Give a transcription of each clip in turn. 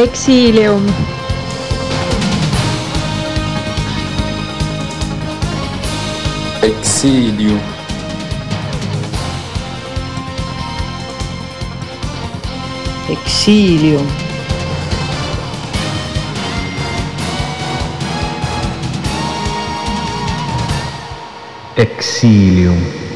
Exilium. Exílio. Exílio. Exílio.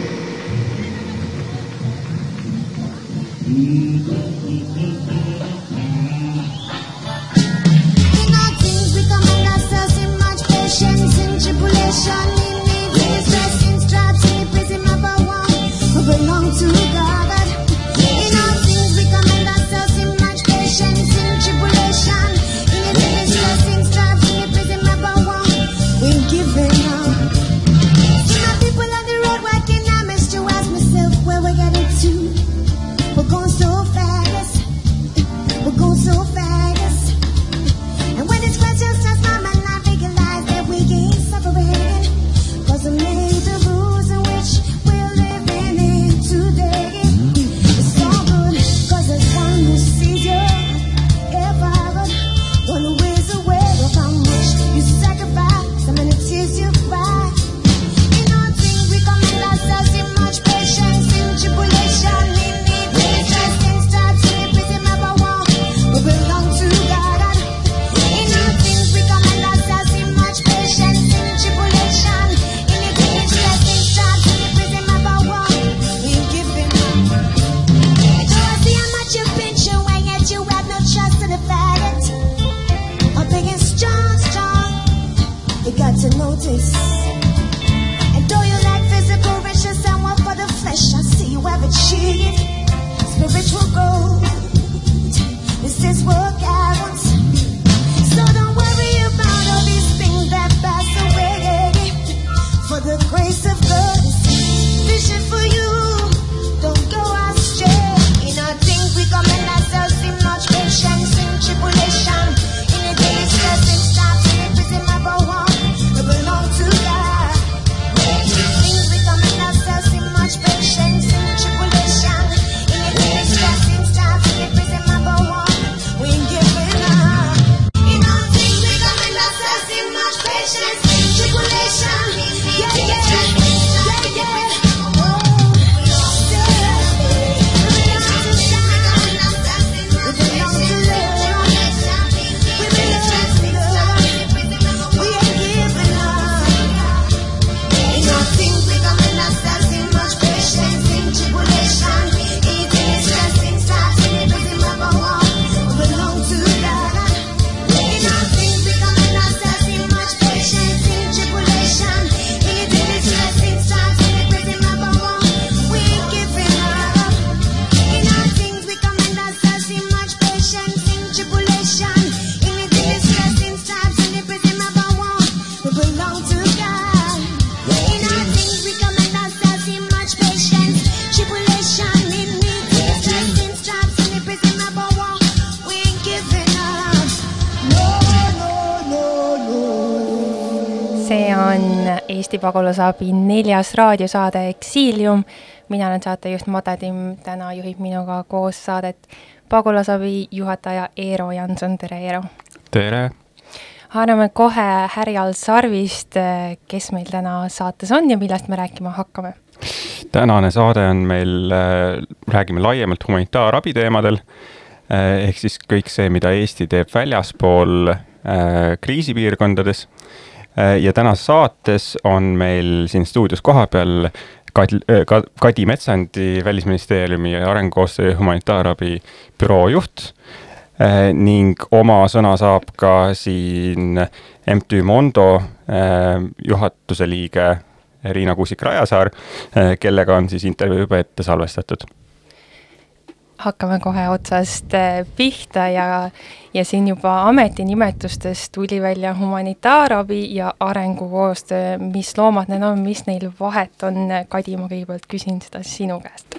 see on Eesti Pagulasabi neljas raadiosaade Exilium. mina olen saatejuht Made Timm, täna juhib minuga koos saadet pagulasabi juhataja Eero Janson, tere Eero! tere! haarame kohe härjal sarvist, kes meil täna saates on ja millest me rääkima hakkame? tänane saade on meil, äh, räägime laiemalt humanitaarabi teemadel, äh, ehk siis kõik see, mida Eesti teeb väljaspool äh, kriisipiirkondades Äh, ja tänases saates on meil siin stuudios kohapeal Kadi, äh, Kadi Metsandi, Välisministeeriumi arengukoostöö ja humanitaarabi büroo juht äh, ning oma sõna saab ka siin MTÜ Mondo juhatuse liige Riina Kuusik-Rajasaar, kellega on siis intervjuu juba ette salvestatud hakkame kohe otsast äh, pihta ja, ja siin juba ametinimetustes tuli välja humanitaarabi ja arengukoostöö, mis loomad need on, mis neil vahet on, Kadi, ma kõigepealt küsin seda sinu käest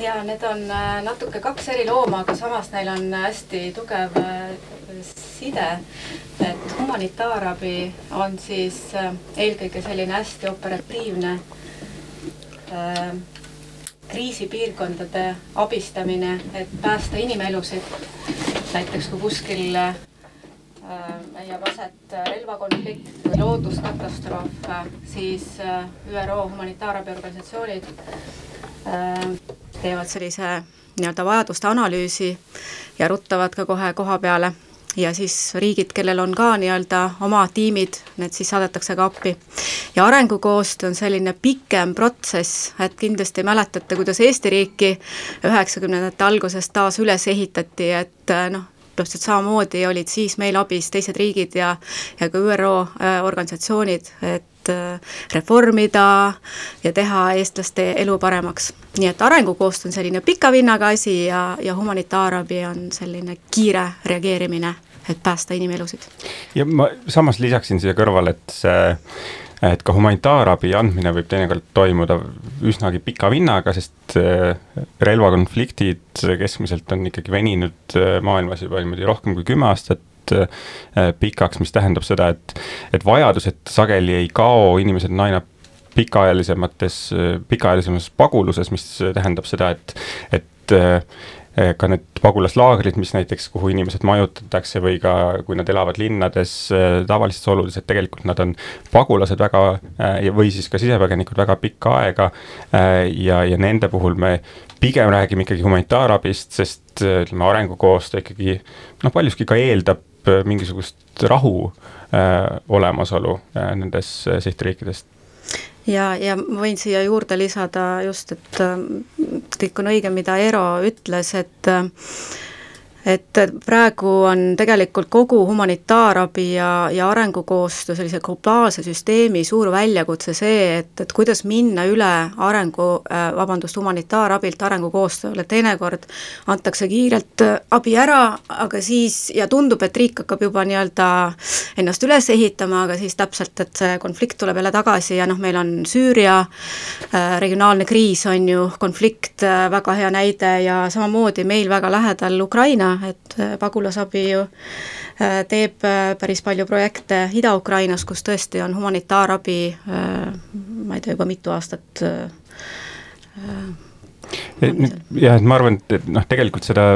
ja need on äh, natuke kaks eri looma, aga samas neil on äh, hästi tugev side. et humanitaarabi on siis eelkõige selline hästi operatiivne kriisipiirkondade abistamine, et päästa inimelusid. näiteks kui kuskil äh, leiab aset relvakonflikt või looduskatastroof, äh, siis äh, ÜRO humanitaarabiorganisatsioonid äh, teevad sellise nii-öelda vajaduste analüüsi ja ruttavad ka kohe koha peale ja siis riigid, kellel on ka nii-öelda oma tiimid, need siis saadetakse ka appi. ja arengukoostöö on selline pikem protsess, et kindlasti mäletate, kuidas Eesti riiki üheksakümnendate alguses taas üles ehitati, et noh, täpselt samamoodi olid siis meil abis teised riigid ja, ja ka ÜRO äh, organisatsioonid, et reformida ja teha eestlaste elu paremaks. nii et arengukoostöö on selline pika vinnaga asi ja, ja humanitaarabi on selline kiire reageerimine, et päästa inimelusid. ja ma samas lisaksin siia kõrvale, et see et ka humanitaarabi andmine võib teinekord toimuda üsnagi pika vinnaga, sest äh, relvakonfliktid keskmiselt on ikkagi veninud äh, maailmas juba niimoodi rohkem kui kümme aastat äh, pikaks, mis tähendab seda, et, et vajadused sageli ei kao, inimesed on aina pikaajalisemates, pikaajalisemas paguluses, mis tähendab seda, et, et Eh, ka need pagulaslaagrid, mis näiteks, kuhu inimesed majutatakse või ka kui nad elavad linnades tavalistes oludes, et tegelikult nad on pagulased väga või siis ka sisepõgenikud väga pikka aega. ja, ja nende puhul me pigem räägime ikkagi humanitaarabist, sest ütleme, arengukoostöö ikkagi noh, paljuski ka eeldab mingisugust rahu äh, olemasolu äh, nendes sihtriikides. Ja, ja ma võin siia juurde lisada just, et äh, kõik on õige, mida Eero ütles, et äh, et praegu on tegelikult kogu humanitaarabi ja, ja arengukoostöö sellise globaalse süsteemi suur väljakutse see, et, et kuidas minna üle arengu äh,, vabandust, humanitaarabilt arengukoostööle, teinekord antakse kiirelt äh, abi ära, aga siis, ja tundub, et riik hakkab juba nii-öelda ennast üles ehitama, aga siis täpselt, et see konflikt tuleb jälle tagasi ja noh, meil on Süüria äh, regionaalne kriis, on ju, konflikt äh,, väga hea näide ja samamoodi meil väga lähedal Ukraina, et äh, pagulasabi ju äh, teeb äh, päris palju projekte Ida-Ukrainas, kus tõesti on humanitaarabi, ma ei tea, juba mitu aastat jah, et ma arvan, et, noh, tegelikult seda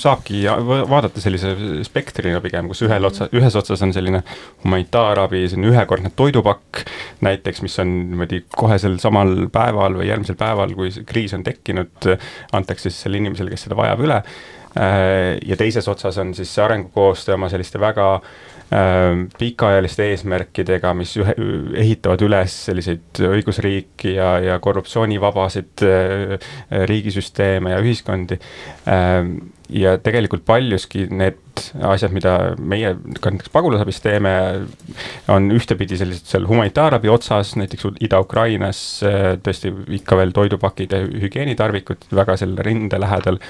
saabki vaadata sellise spektrina pigem, kus ühel otsa, ühes otsas on selline humanitaarabi, selline ühekordne toidupakk näiteks, mis on niimoodi kohesel samal päeval või järgmisel päeval, kui kriis on tekkinud, antakse siis sellele inimesele, kes seda vajab, üle. Äh, ja teises otsas on siis see arengukoostöö oma selliste väga äh, pikaajaliste eesmärkidega, mis ühe, ehitavad üles selliseid õigusriiki ja, ja korruptsioonivabasid äh, riigisüsteeme ja ühiskondi. Ja tegelikult paljuski need asjad, mida meie ka näiteks pagulasabis teeme, on ühtepidi sellised seal humanitaarabi otsas, näiteks Ida-Ukrainas tõesti ikka veel toidupakid ja hügieenitarvikud väga selle rinde lähedal.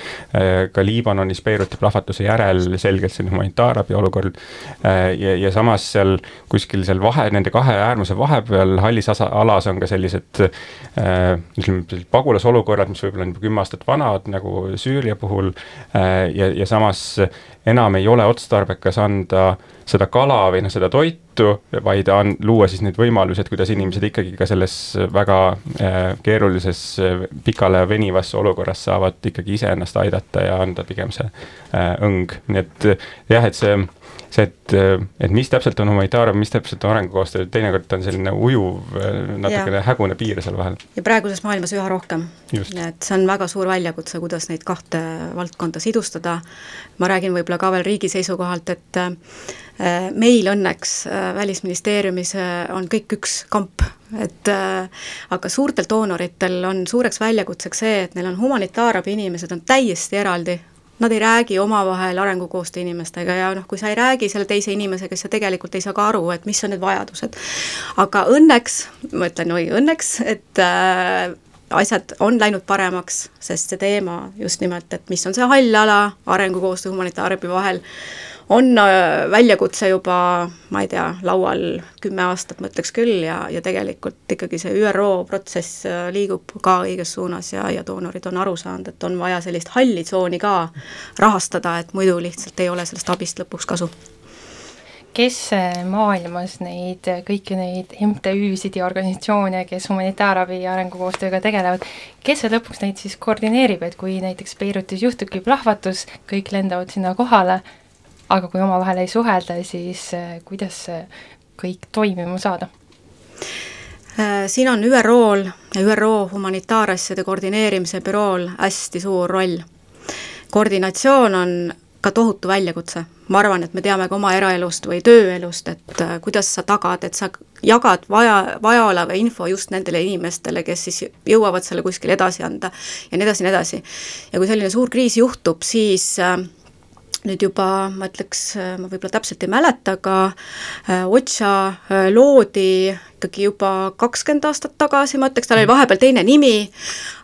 ka Liibanonis Beiruti plahvatuse järel selgelt selline humanitaarabi olukord. ja, ja samas seal kuskil seal vahe, nende kahe äärmuse vahepeal hallis asa, alas on ka sellised ütleme, pagulasolukorrad, mis võib-olla on juba kümme aastat vanad, nagu Süüria puhul ja, ja samas enam ei ole otstarbekas anda seda kala või noh, seda toitu, vaid on, luua siis neid võimalusi, et kuidas inimesed ikkagi ka selles väga äh, keerulises äh,, pikale venivas olukorras saavad ikkagi iseennast aidata ja anda pigem see äh, õng, nii et jah, et see see, et, et mis täpselt on humanitaarabi, mis täpselt on arengukoostöö, teinekord on selline ujuv, natukene hägune piir seal vahel. ja praeguses maailmas üha rohkem. et see on väga suur väljakutse, kuidas neid kahte valdkonda sidustada, ma räägin võib-olla ka veel riigi seisukohalt, et äh, meil õnneks äh, Välisministeeriumis äh, on kõik üks kamp, et aga suurtel doonoritel on suureks väljakutseks see, et neil on humanitaarabi inimesed on täiesti eraldi nad ei räägi omavahel arengukoostöö inimestega ja noh, kui sa ei räägi selle teise inimesega, siis sa tegelikult ei saa ka aru, et mis on need vajadused. aga õnneks, ma ütlen oi õnneks, et äh, asjad on läinud paremaks, sest see teema just nimelt, et mis on see hall ala arengukoostöö humanitaarabi vahel, on äh, väljakutse juba, ma ei tea, laual kümme aastat, ma ütleks küll, ja, ja tegelikult ikkagi see ÜRO protsess äh, liigub ka õiges suunas ja, ja doonorid on aru saanud, et on vaja sellist halli tsooni ka rahastada, et muidu lihtsalt ei ole sellest abist lõpuks kasu. Kes maailmas neid, kõiki neid MTÜ-sid ja organisatsioone, kes humanitaarabi ja arengukoostööga tegelevad, kes see lõpuks neid siis koordineerib, et kui näiteks Beirutis juhtubki plahvatus, kõik lendavad sinna kohale, aga kui omavahel ei suhelda, siis äh, kuidas see kõik toimima saada? Äh, siin on ÜRO-l ja ÜRO humanitaarasjade koordineerimise bürool hästi suur roll. koordinatsioon on ka tohutu väljakutse. ma arvan, et me teame ka oma eraelust või tööelust, et äh, kuidas sa tagad, et sa jagad vaja, vajaoleva info just nendele inimestele, kes siis jõuavad selle kuskile edasi anda ja nii edasi ja nii edasi. ja kui selline suur kriis juhtub, siis äh, nüüd juba ma ütleks, ma võib-olla täpselt ei mäleta, aga äh, Otsa äh, loodi ikkagi juba kakskümmend aastat tagasi, ma ütleks, tal oli vahepeal teine nimi,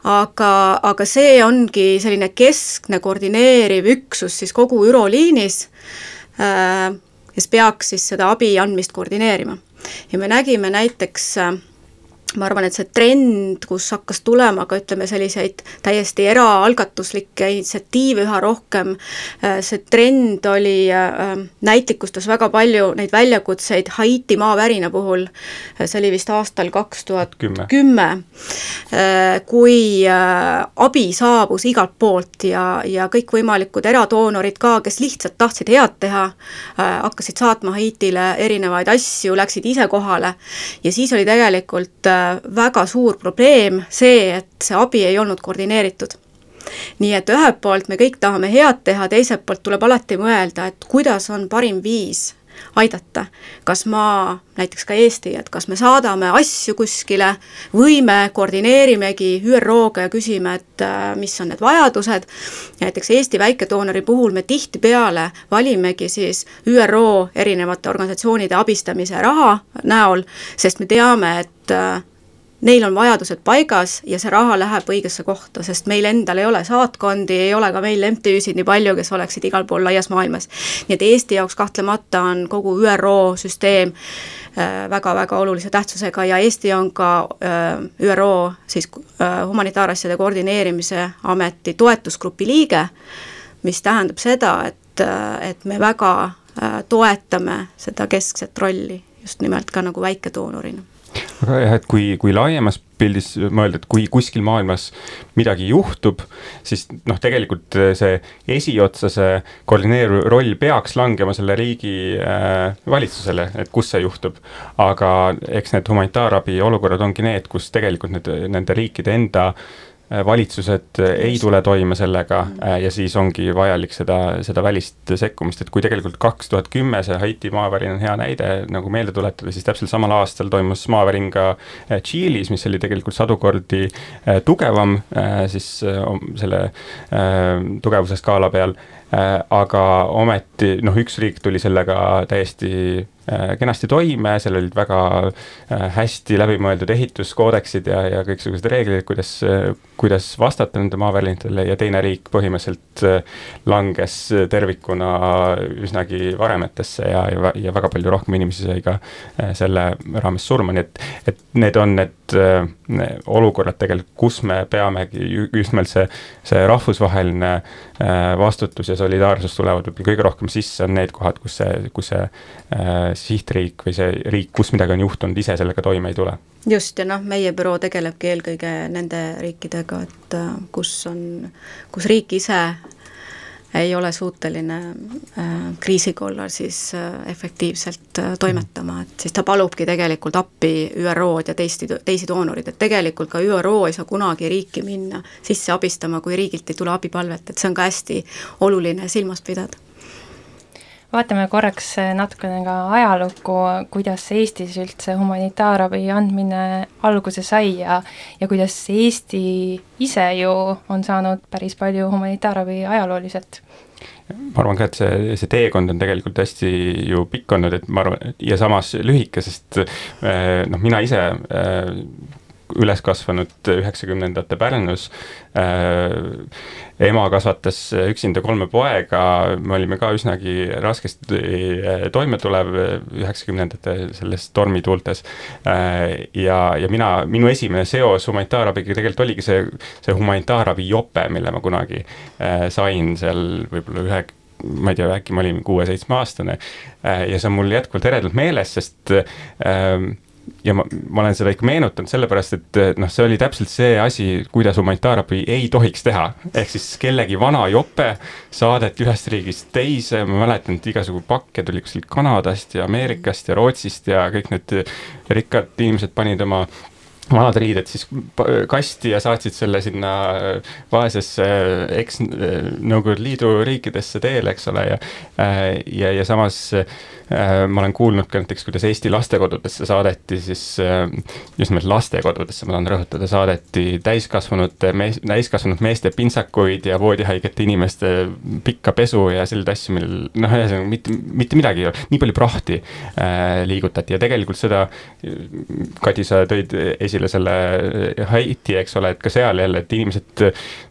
aga, aga see ongi selline keskne koordineeriv üksus siis kogu ÜRO liinis, äh, kes peaks siis seda abi andmist koordineerima. ja me nägime näiteks äh, ma arvan, et see trend, kus hakkas tulema ka ütleme, selliseid täiesti eraalgatuslikke initsiatiive üha rohkem, äh, see trend oli, äh, näitlikustas väga palju neid väljakutseid Haiti maavärina puhul, äh, see oli vist aastal kaks tuhat kümme, kui abi saabus igalt poolt ja, ja kõikvõimalikud eradoonorid ka, kes lihtsalt tahtsid head teha, hakkasid saatma Haitile erinevaid asju, läksid ise kohale. Ja siis oli tegelikult väga suur probleem see, et see abi ei olnud koordineeritud nii et ühelt poolt me kõik tahame head teha, teiselt poolt tuleb alati mõelda, et kuidas on parim viis aidata. kas ma, näiteks ka Eesti, et kas me saadame asju kuskile või me koordineerimegi ÜRO-ga ja küsime, et äh, mis on need vajadused, näiteks Eesti väikedoonori puhul me tihtipeale valimegi siis ÜRO erinevate organisatsioonide abistamise raha näol, sest me teame, et äh, neil on vajadused paigas ja see raha läheb õigesse kohta, sest meil endal ei ole saatkondi, ei ole ka meil MTÜ-sid nii palju, kes oleksid igal pool laias maailmas. nii et Eesti jaoks kahtlemata on kogu ÜRO süsteem väga-väga äh, olulise tähtsusega ja Eesti on ka äh, ÜRO siis äh, humanitaarasjade koordineerimise ameti toetusgrupi liige, mis tähendab seda, et, et me väga toetame seda keskset rolli just nimelt ka nagu väikedoonorina aga jah, et kui, kui laiemas pildis mõelda, et kui kuskil maailmas midagi juhtub, siis noh, tegelikult see esiotsa see koordineeriv roll peaks langema selle riigi äh, valitsusele, et kus see juhtub. aga eks need humanitaarabi olukorrad ongi need, kus tegelikult need, nende riikide enda äh, Äh, valitsused äh, ei tule toime sellega mm. äh, ja siis ongi vajalik seda, seda välist sekkumist, et kui tegelikult kaks tuhat kümme see Haiti maavärin on hea näide nagu meelde tuletada, siis täpselt samal aastal toimus maavärin ka Tšiilis, mis oli tegelikult sadu kordi tugevam siis selle tugevuse skaala peal. Aga ometi noh, üks riik tuli sellega täiesti Äh, kenasti toime, seal olid väga äh, hästi läbimõeldud ehituskoodeksid ja, ja kõiksugused reeglid, kuidas, kuidas vastata nende maavärinatele ja teine riik põhimõtteliselt äh, langes tervikuna üsnagi varemetesse ja, ja, ja väga palju rohkem inimesi sai ka selle raames surma, nii et, et need on need olukorrad tegelikult, kus me peamegi just nimelt see, see rahvusvaheline vastutus ja solidaarsus tulevad võib-olla kõige rohkem sisse, on need kohad, kus see, kus see sihtriik või see riik, kus midagi on juhtunud, ise sellega toime ei tule. Just, ja noh, meie büroo tegelebki eelkõige nende riikidega, et äh, kus on, kus riik ise ei ole suuteline äh, kriisi korral siis äh, efektiivselt toimetama, et siis ta palubki tegelikult appi ÜRO-d ja teisi, teisi doonorid, et tegelikult ka ÜRO ei saa kunagi riiki minna sisse abistama, kui riigilt ei tule abipalvet, et see on ka hästi oluline silmas pidada vaatame korraks natukene ka ajalukku, kuidas Eestis üldse humanitaarabi andmine alguse sai ja ja kuidas Eesti ise ju on saanud päris palju humanitaarabi ajalooliselt. Ma arvan ka, et see, see teekond on tegelikult hästi ju pikk olnud, et ma arvan, ja samas lühike, sest eh, noh, mina ise eh, üles kasvanud üheksakümnendate Pärnus äh,. ema kasvatas üksinda kolme poega, me olime ka üsnagi raskesti äh, toimetulev üheksakümnendate selles tormituultes äh,. ja, ja mina, minu esimene seos humanitaarabiga tegelikult oligi see, see humanitaarabi jope, mille ma kunagi äh, sain seal võib-olla ühe ma ei tea, äkki ma olin kuue-seitsmeaastane ja see on mul jätkuvalt eredalt meeles, sest ähm, ja ma, ma olen seda ikka meenutanud sellepärast, et noh, see oli täpselt see asi, kuidas humanitaarabi ei tohiks teha. ehk siis kellegi vana jope saadeti ühest riigist teise, ma mäletan, et igasugu pakke tuli kuskilt Kanadast ja Ameerikast ja Rootsist ja kõik need rikkad inimesed panid oma vanad riided siis kasti ja saatsid selle sinna vaesesse eks Nõukogude Liidu riikidesse teele, eks ole, ja ja, ja samas Äh, ma olen kuulnud ka näiteks, kuidas Eesti lastekodudesse saadeti siis, äh, just nimelt lastekodudesse, ma tahan rõhutada, saadeti täiskasvanute mees, täiskasvanud meeste pintsakuid ja voodihaigete inimeste pikka pesu ja selliseid asju, millel noh, ühesõnaga mitte, mitte midagi ei ole, nii palju prahti äh, liigutati ja tegelikult seda, Kadi, sa tõid esile selle Haiti, eks ole, et ka seal jälle, et inimesed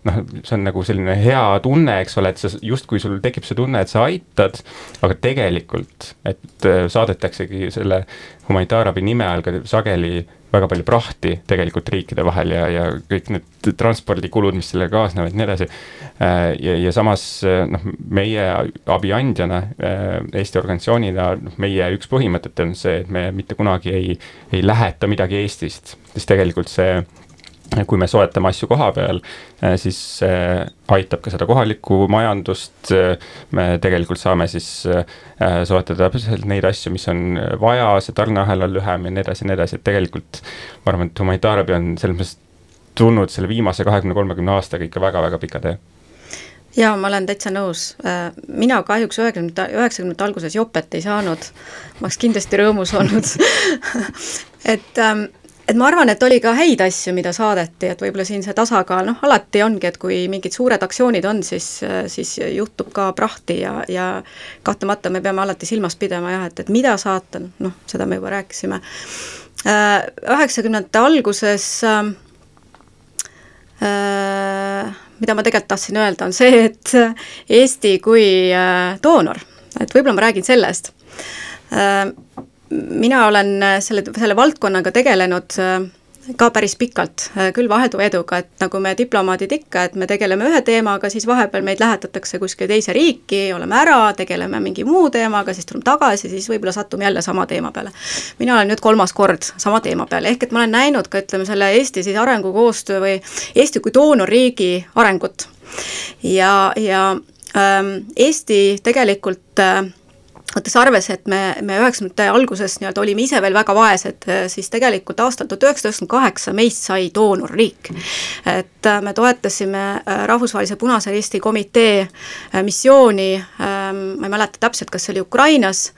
noh, see on nagu selline hea tunne, eks ole, et sa justkui sul tekib see tunne, et sa aitad, aga tegelikult et äh, saadetaksegi selle humanitaarabi nime all ka sageli väga palju prahti tegelikult riikide vahel ja, ja kõik need transpordikulud, mis sellega kaasnevad ja nii edasi. Äh, ja, ja samas äh, noh, meie abi andjana, Eesti organisatsioonina, noh meie üks põhimõtet on see, et me mitte kunagi ei, ei läheta midagi Eestist, sest tegelikult see kui me soetame asju koha peal, eh, siis see aitab ka seda kohalikku majandust. me tegelikult saame siis soetada täpselt neid asju, mis on vaja, see tarneahel on lühem ja nii edasi ja nii edasi, et tegelikult ma arvan, et humanitaarabi on selles mõttes tulnud selle viimase kahekümne, kolmekümne aastaga ikka väga-väga pika tee jaa, ma olen täitsa nõus. Äh, mina kahjuks üheksakümnendate, üheksakümnendate alguses jopet ei saanud, ma oleks kindlasti rõõmus olnud et ähm, et ma arvan, et oli ka häid asju, mida saadeti, et võib-olla siin see tasakaal, noh alati ongi, et kui mingid suured aktsioonid on, siis, siis juhtub ka prahti ja, ja kahtlemata me peame alati silmas pidama jah, et, et mida saata, noh, seda me juba rääkisime. Äh, üheksakümnendate alguses äh, mida ma tegelikult tahtsin öelda, on see, et Eesti kui äh, doonor, et võib-olla ma räägin sellest äh,, mina olen äh, selle, selle valdkonnaga tegelenud äh, ka päris pikalt, äh, küll vahelduva eduga, et nagu me diplomaadid ikka, et me tegeleme ühe teemaga, siis vahepeal meid lähetatakse kuskile teise riiki, oleme ära, tegeleme mingi muu teemaga, siis tuleme tagasi, siis võib-olla satume jälle sama teema peale. mina olen nüüd kolmas kord sama teema peal, ehk et ma olen näinud ka ütleme, selle Eesti siis arengukoostöö või Eesti kui doonorriigi arengut. ja, ja ähm, Eesti tegelikult äh, võttes arvesse, et me, me üheksakümnendate alguses nii-öelda olime ise veel väga vaesed, siis tegelikult aastal tuhat üheksasada üheksakümmend kaheksa meist sai doonorriik. et äh, me toetasime äh, Rahvusvahelise Punase Risti Komitee äh, missiooni, ähm, ma ei mäleta täpselt, kas see oli Ukrainas,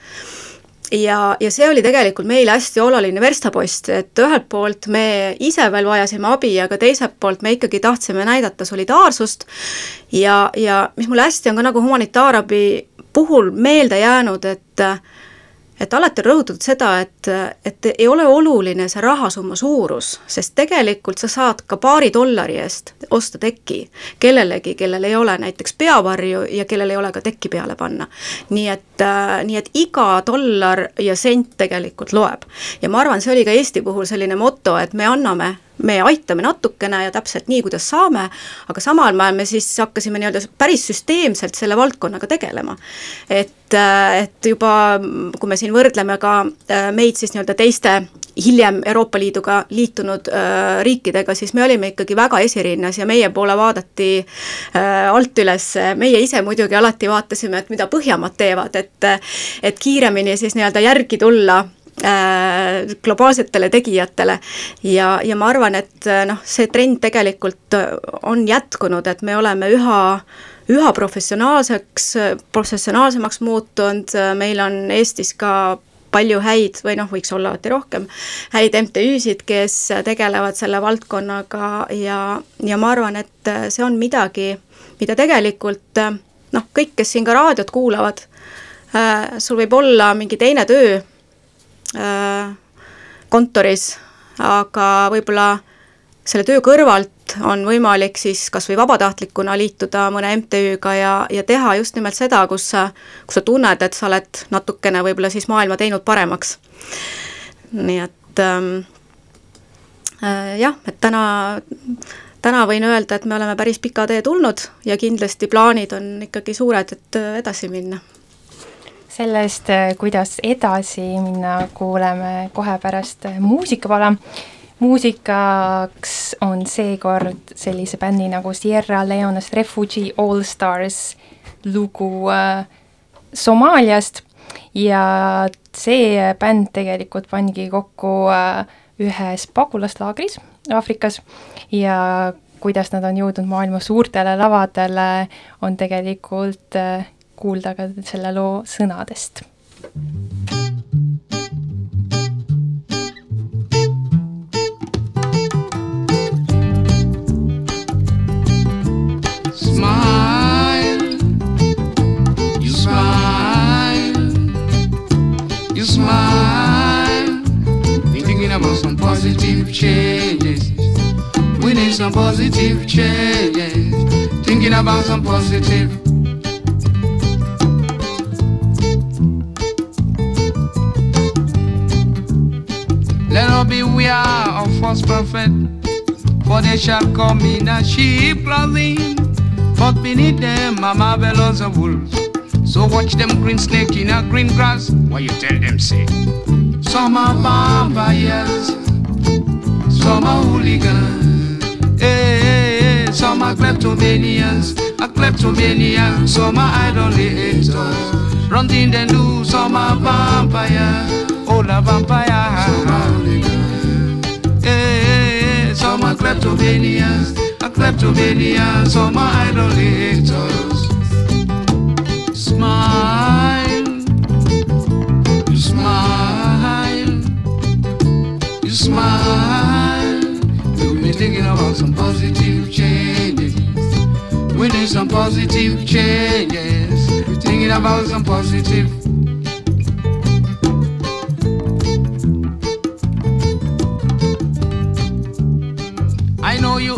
ja, ja see oli tegelikult meile hästi oluline verstapost, et ühelt poolt me ise veel vajasime abi, aga teiselt poolt me ikkagi tahtsime näidata solidaarsust ja, ja mis mulle hästi on ka nagu humanitaarabi puhul meelde jäänud, et et alati on rõhutatud seda, et, et ei ole oluline see rahasumma suurus, sest tegelikult sa saad ka paari dollari eest osta teki kellelegi, kellel ei ole näiteks peavarju ja kellel ei ole ka tekki peale panna. nii et, nii et iga dollar ja sent tegelikult loeb. ja ma arvan, see oli ka Eesti puhul selline moto, et me anname me aitame natukene ja täpselt nii, kuidas saame, aga samal ajal me siis hakkasime nii-öelda päris süsteemselt selle valdkonnaga tegelema. et, äh, et juba, kui me siin võrdleme ka äh, meid siis nii-öelda teiste hiljem Euroopa Liiduga liitunud äh, riikidega, siis me olime ikkagi väga esirinnas ja meie poole vaadati äh, alt üles, meie ise muidugi alati vaatasime, et mida Põhjamaad teevad, et et kiiremini siis nii-öelda järgi tulla Äh, globaalsetele tegijatele. ja, ja ma arvan, et äh, noh, see trend tegelikult äh, on jätkunud, et me oleme üha üha professionaalseks, professionaalsemaks muutunud, meil on Eestis ka palju häid või noh, võiks olla alati rohkem, häid MTÜ-sid, kes tegelevad selle valdkonnaga ja, ja ma arvan, et see on midagi, mida tegelikult noh, kõik, kes siin ka raadiot kuulavad, sul võib olla mingi teine töö Äh, kontoris, aga võib-olla selle töö kõrvalt on võimalik siis kas või vabatahtlikuna liituda mõne MTÜ-ga ja, ja teha just nimelt seda, kus sa, kus sa tunned, et sa oled natukene võib-olla siis maailma teinud paremaks. nii et ähm, jah, et täna, täna võin öelda, et me oleme päris pika tee tulnud ja kindlasti plaanid on ikkagi suured, et edasi minna sellest, kuidas edasi minna, kuuleme kohe pärast muusikapala. Muusikaks on seekord sellise bändi nagu Sierra Leone'st Refugee All Stars lugu äh, Somaaliast. Ja see bänd tegelikult pandigi kokku äh, ühes pagulaslaagris Aafrikas. Ja kuidas nad on jõudnud maailma suurtele lavadele, on tegelikult äh, kuulda ka selle loo sõnadest. positive changes. We need some positive changes. Thinking about some positive. Us beware of false prophet, for they shall come in a sheep clothing, but beneath them are marvelous of wolves. So watch them green snake in a green grass. What you tell them say? Some are vampires some are hooligans, hey, hey, hey. some are kleptomanians, a kleptomanian, some are idolaters, running the news, some are vampire, all a vampire, some are hey, are kleptomanians, a kleptomanian, some are idolaters. Smile, you smile, you smile thinking about some positive changes. We need some positive changes. We're thinking about some positive.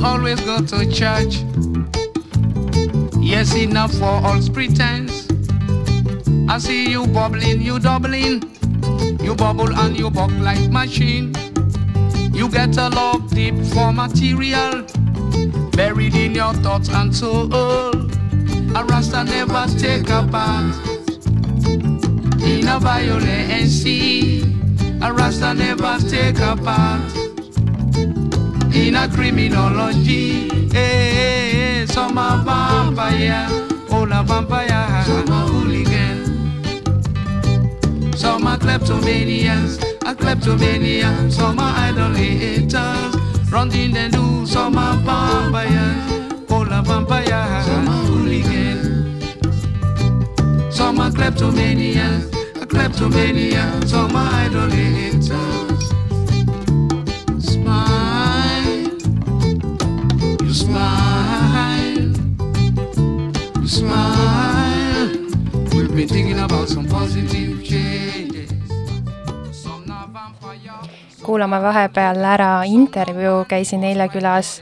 Always go to church. Yes, enough for all pretense. I see you bubbling, you doubling. You bubble and you buck like machine. You get a love deep for material, buried in your thoughts and soul. A Rasta never take a part in a violence. A Rasta never take a part in a criminology. Hey, hey, hey. some are vampire, all a vampire, some are hooligan, some are kleptomanians a kleptomania, some are idolaters, running the news, some are vampires, all are vampires, some are hooligan, some are kleptomania, a kleptomania, some are idolaters. Been thinking about some positive change. kuulame vahepeal ära intervjuu, käisin eile külas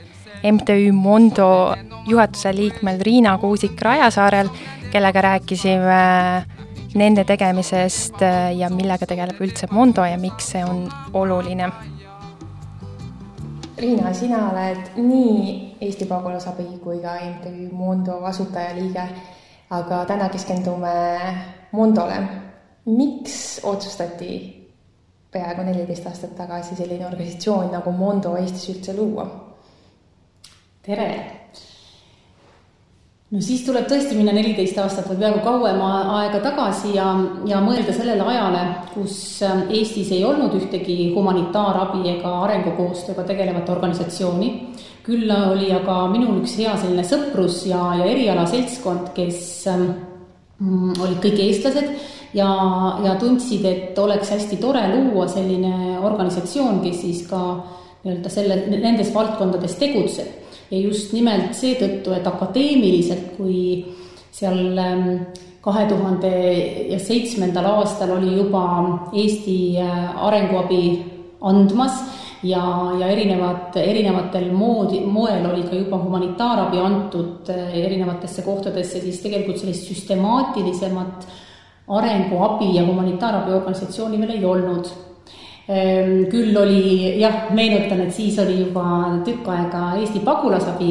MTÜ Mondo juhatuse liikmel Riina Kuusik-Rajasaarel, kellega rääkisime nende tegemisest ja millega tegeleb üldse Mondo ja miks see on oluline. Riina, sina oled nii Eesti Pagulasabi kui ka MTÜ Mondo asutajaliige, aga täna keskendume Mondole. miks otsustati peaaegu neliteist aastat tagasi selline organisatsioon nagu Mondo Eestis üldse luua? tere! no siis tuleb tõesti minna neliteist aastat või peaaegu kauem aega tagasi ja, ja mõelda sellele ajale, kus ähm, Eestis ei olnud ühtegi humanitaarabi ega arengukoostööga tegelevat organisatsiooni. Küll oli aga minul üks hea selline sõprus ja, ja erialaseltskond, kes ähm, olid kõik eestlased ja, ja tundsid, et oleks hästi tore luua selline organisatsioon, kes siis ka nii-öelda selle, nendes valdkondades tegutseb. ja just nimelt seetõttu, et akadeemiliselt, kui seal ähm, kahe tuhande ja seitsmendal aastal oli juba Eesti äh, arenguabi andmas ja, ja erinevad, erinevatel moodi, moel oli ka juba humanitaarabi antud äh, erinevatesse kohtadesse, siis tegelikult sellist süstemaatilisemat arenguabi ja humanitaarabi organisatsiooni veel ei olnud. Ehm, küll oli jah, meenutan, et siis oli juba tükk aega Eesti pagulasabi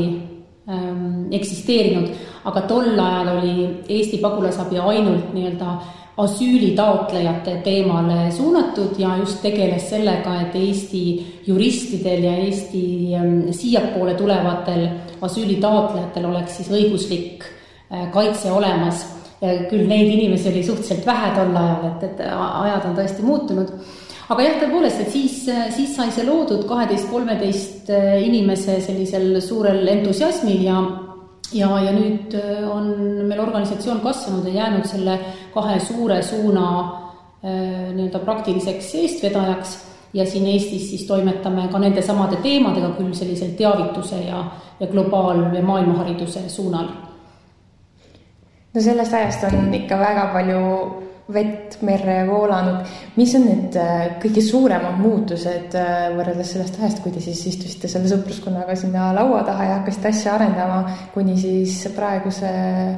ähm, eksisteerinud, aga tol ajal oli Eesti pagulasabi ainult nii-öelda asüülitaotlejate teemale suunatud ja just tegeles sellega, et Eesti juristidel ja Eesti ähm, siiapoole tulevatel asüülitaotlejatel oleks siis õiguslik äh, kaitse olemas. küll neid inimesi oli suhteliselt vähe tol ajal, et, et ajad on tõesti muutunud aga jah, tõepoolest, et siis, siis sai see loodud kaheteist, kolmeteist äh, inimese sellisel suurel entusiasmil ja ja, ja nüüd äh, on meil organisatsioon kasvanud ja jäänud selle kahe suure suuna äh, nii-öelda praktiliseks eestvedajaks ja siin Eestis siis toimetame ka nende samade teemadega, küll sellisel teavituse ja, ja globaal- ja maailmahariduse suunal. no sellest ajast on ikka väga palju vett merre voolanud. mis on need äh, kõige suuremad muutused äh, võrreldes sellest ajast, kui te siis istusite selle sõpruskonnaga sinna laua taha ja hakkasite asja arendama, kuni siis praeguse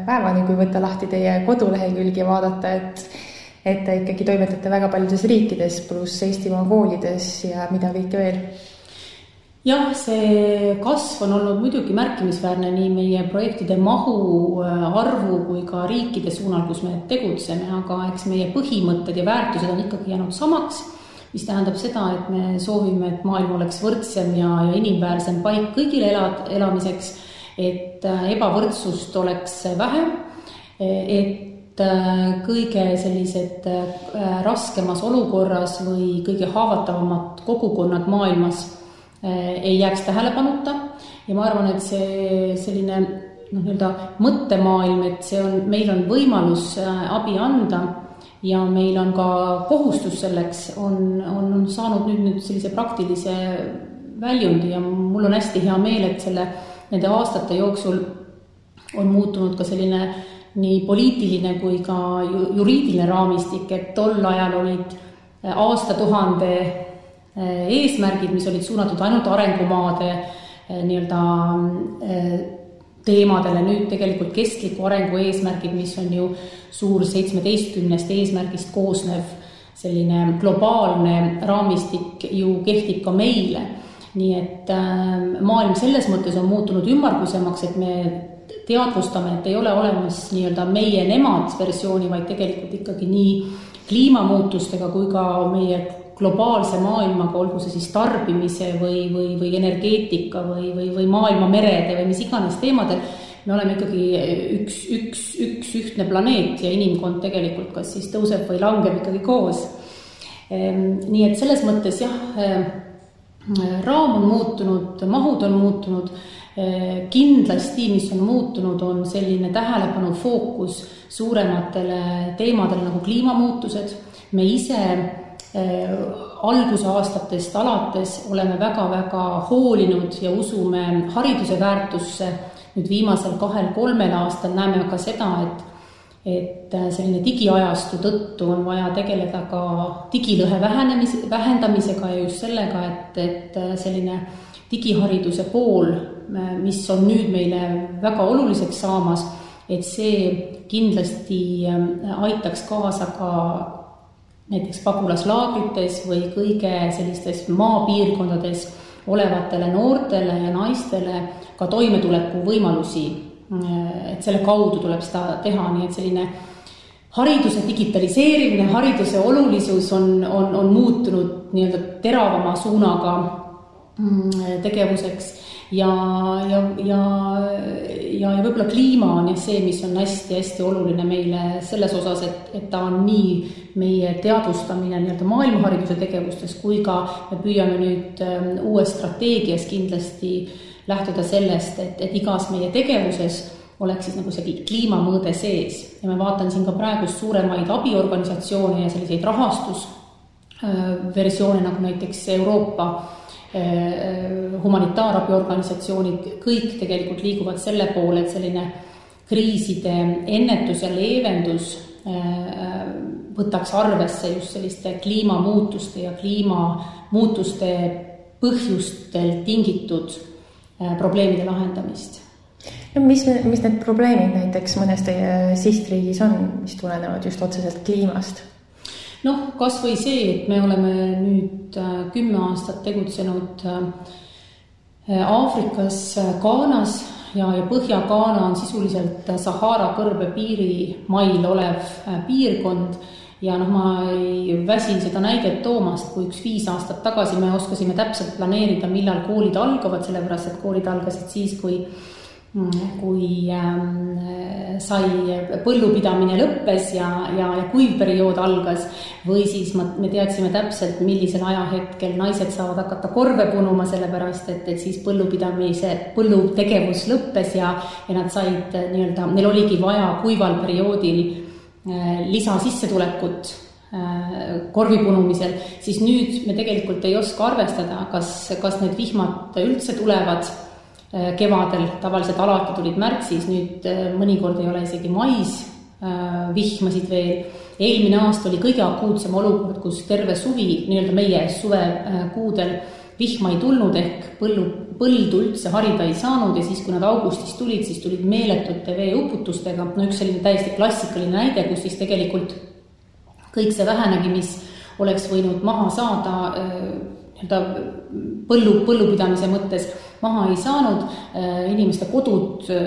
päevani, kui võtta lahti teie kodulehekülg ja vaadata, et et te ikkagi toimetate väga paljudes riikides, pluss Eestimaa koolides ja mida kõike veel jah, see kasv on olnud muidugi märkimisväärne nii meie projektide mahu, äh, arvu kui ka riikide suunal, kus me tegutseme, aga eks meie põhimõtted ja väärtused on ikkagi jäänud samaks, mis tähendab seda, et me soovime, et maailm oleks võrdsem ja, ja inimväärsem paik kõigile elad, elamiseks, et äh, ebavõrdsust oleks vähem, et äh, kõige sellised raskemas olukorras või kõige haavatavamad kogukonnad maailmas ei jääks tähelepanuta. Ja ma arvan, et see selline noh, nii-öelda mõttemaailm, et see on, meil on võimalus äh, abi anda ja meil on ka kohustus selleks, on, on, on saanud nüüd, nüüd sellise praktilise väljundi ja mul on hästi hea meel, et selle, nende aastate jooksul on muutunud ka selline nii poliitiline kui ka juriidiline raamistik, et tol ajal olid aastatuhande eesmärgid, mis olid suunatud ainult arengumaade äh, nii-öelda äh, teemadele, nüüd tegelikult kestliku arengu eesmärgid, mis on ju suur seitsmeteistkümnest eesmärgist koosnev selline globaalne raamistik ju kehtib ka meile. nii et maailm selles mõttes on muutunud ümmargusemaks, et me teadvustame, et ei ole olemas nii-öelda meie-nemad versiooni, vaid tegelikult ikkagi nii kliimamuutustega kui ka meie globaalse maailmaga, olgu see siis tarbimise või, või, või energeetika või, või, või maailma merede või mis iganes teemadel, me oleme ikkagi üks, üks, üks ühtne planeet ja inimkond tegelikult kas siis tõuseb või langeb ikkagi koos. Ehm, nii et selles mõttes jah, ehm, raam on muutunud, mahud on muutunud, ehm, kindlasti, mis on muutunud, on selline tähelepanu fookus suurematele teemadele nagu kliimamuutused, me ise algusaastatest alates oleme väga-väga hoolinud ja usume hariduse väärtusse. nüüd viimasel kahel-kolmel aastal näeme aga seda, et et äh, selline digiajastu tõttu on vaja tegeleda ka digilõhe vähenemise, vähendamisega ja just sellega, et, et äh, selline digihariduse pool, mis on nüüd meile väga oluliseks saamas, et see kindlasti aitaks kaasa ka näiteks pagulaslaagrites või kõige sellistes maapiirkondades olevatele noortele ja naistele ka toimetulekuvõimalusi. et selle kaudu tuleb seda teha, nii et selline hariduse digitaliseerimine, hariduse olulisus on, on, on muutunud nii-öelda teravama suunaga mm, tegevuseks ja, ja, ja, ja, ja võib-olla kliima on jah see, mis on hästi-hästi oluline meile selles osas, et, et ta on nii meie teadvustamine nii-öelda maailmahariduse tegevustes kui ka me püüame nüüd ähm, uues strateegias kindlasti lähtuda sellest, et, et igas meie tegevuses oleks siis nagu see kliimamõõde sees. Ja ma vaatan siin ka praegust suuremaid abiorganisatsioone ja selliseid rahastusversioone äh, nagu näiteks Euroopa humanitaarabiorganisatsioonid, kõik tegelikult liiguvad selle poole, et selline kriiside ennetus ja leevendus äh, võtaks arvesse just selliste kliimamuutuste ja kliimamuutuste põhjustel tingitud äh, probleemide lahendamist no mis, mis need probleemid näiteks mõnes teie sihtriigis on, mis tulenevad just otseselt kliimast? Noh, kas või see, et me oleme nüüd kümme aastat tegutsenud Aafrikas, Ghanas ja, ja Põhja-Ghana on sisuliselt Sahara kõrbe piirimail olev piirkond. Ja noh, ma ei väsi seda näidet toomast, kui üks viis aastat tagasi me oskasime täpselt planeerida, millal koolid algavad, sellepärast et koolid algasid siis, kui kui ähm, sai põllupidamine lõppes ja, ja, ja kuiv periood algas või siis ma, me teadsime täpselt, millisel ajahetkel naised saavad hakata korve punuma, sellepärast et, et siis põllupidamise, põllutegevus lõppes ja, ja nad said nii-öelda, neil oligi vaja kuival perioodil äh, lisasissetulekut äh, korvi punumisel, siis nüüd me tegelikult ei oska arvestada, kas, kas need vihmad üldse tulevad. Äh, kevadel, tavaliselt alati tulid märtsis, nüüd äh, mõnikord ei ole isegi mais äh, vihmasid veel. eelmine aasta oli kõige akuutsem olukord, kus terve suvi, nii-öelda meie suvekuudel vihma ei tulnud ehk põllu, põldu üldse harida ei saanud ja siis, kui nad augustis tulid, siis tulid meeletute veeuputustega, no üks selline täiesti klassikaline näide, kus siis tegelikult kõik see vähenegi, mis oleks võinud maha saada nii-öelda põllu, põllupidamise mõttes maha ei saanud, äh, inimeste kodud äh,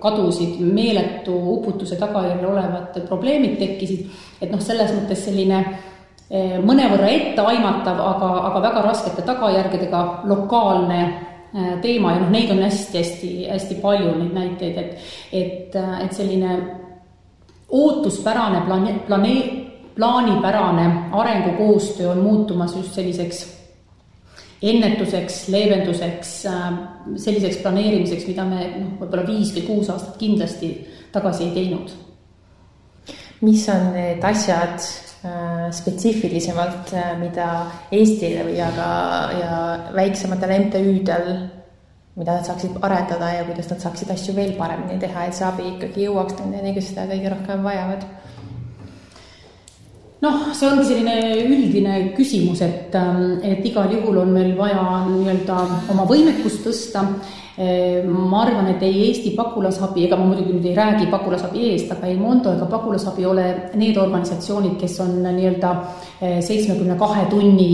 kadusid, meeletu uputuse tagajärjel olevad probleemid tekkisid, et noh, selles mõttes selline äh, mõnevõrra etteaimatav, aga, aga väga raskete tagajärgedega lokaalne teema. Ja noh, neid on hästi-hästi-hästi palju, neid näiteid, et et, et selline ootuspärane plane-, plane-, plaanipärane arengukoostöö on muutumas just selliseks ennetuseks, leevenduseks, äh, selliseks planeerimiseks, mida me noh, võib-olla viis või kuus aastat kindlasti tagasi ei teinud. mis on need asjad äh, spetsiifilisemalt, äh, mida Eestile või aga, ja väiksematel MTÜ-del, mida nad saaksid arendada ja kuidas nad saaksid asju veel paremini teha, et see abi ikkagi jõuaks nendeni, kes seda kõige rohkem vajavad noh, see ongi selline üldine küsimus, et, ähm, et igal juhul on meil vaja nii-öelda oma võimekust tõsta. Ma arvan, et ei Eesti pagulasabi, ega ma muidugi nüüd ei räägi pagulasabi eest, aga ei Mondo ega pagulasabi ole need organisatsioonid, kes on nii-öelda seitsmekümne kahe tunni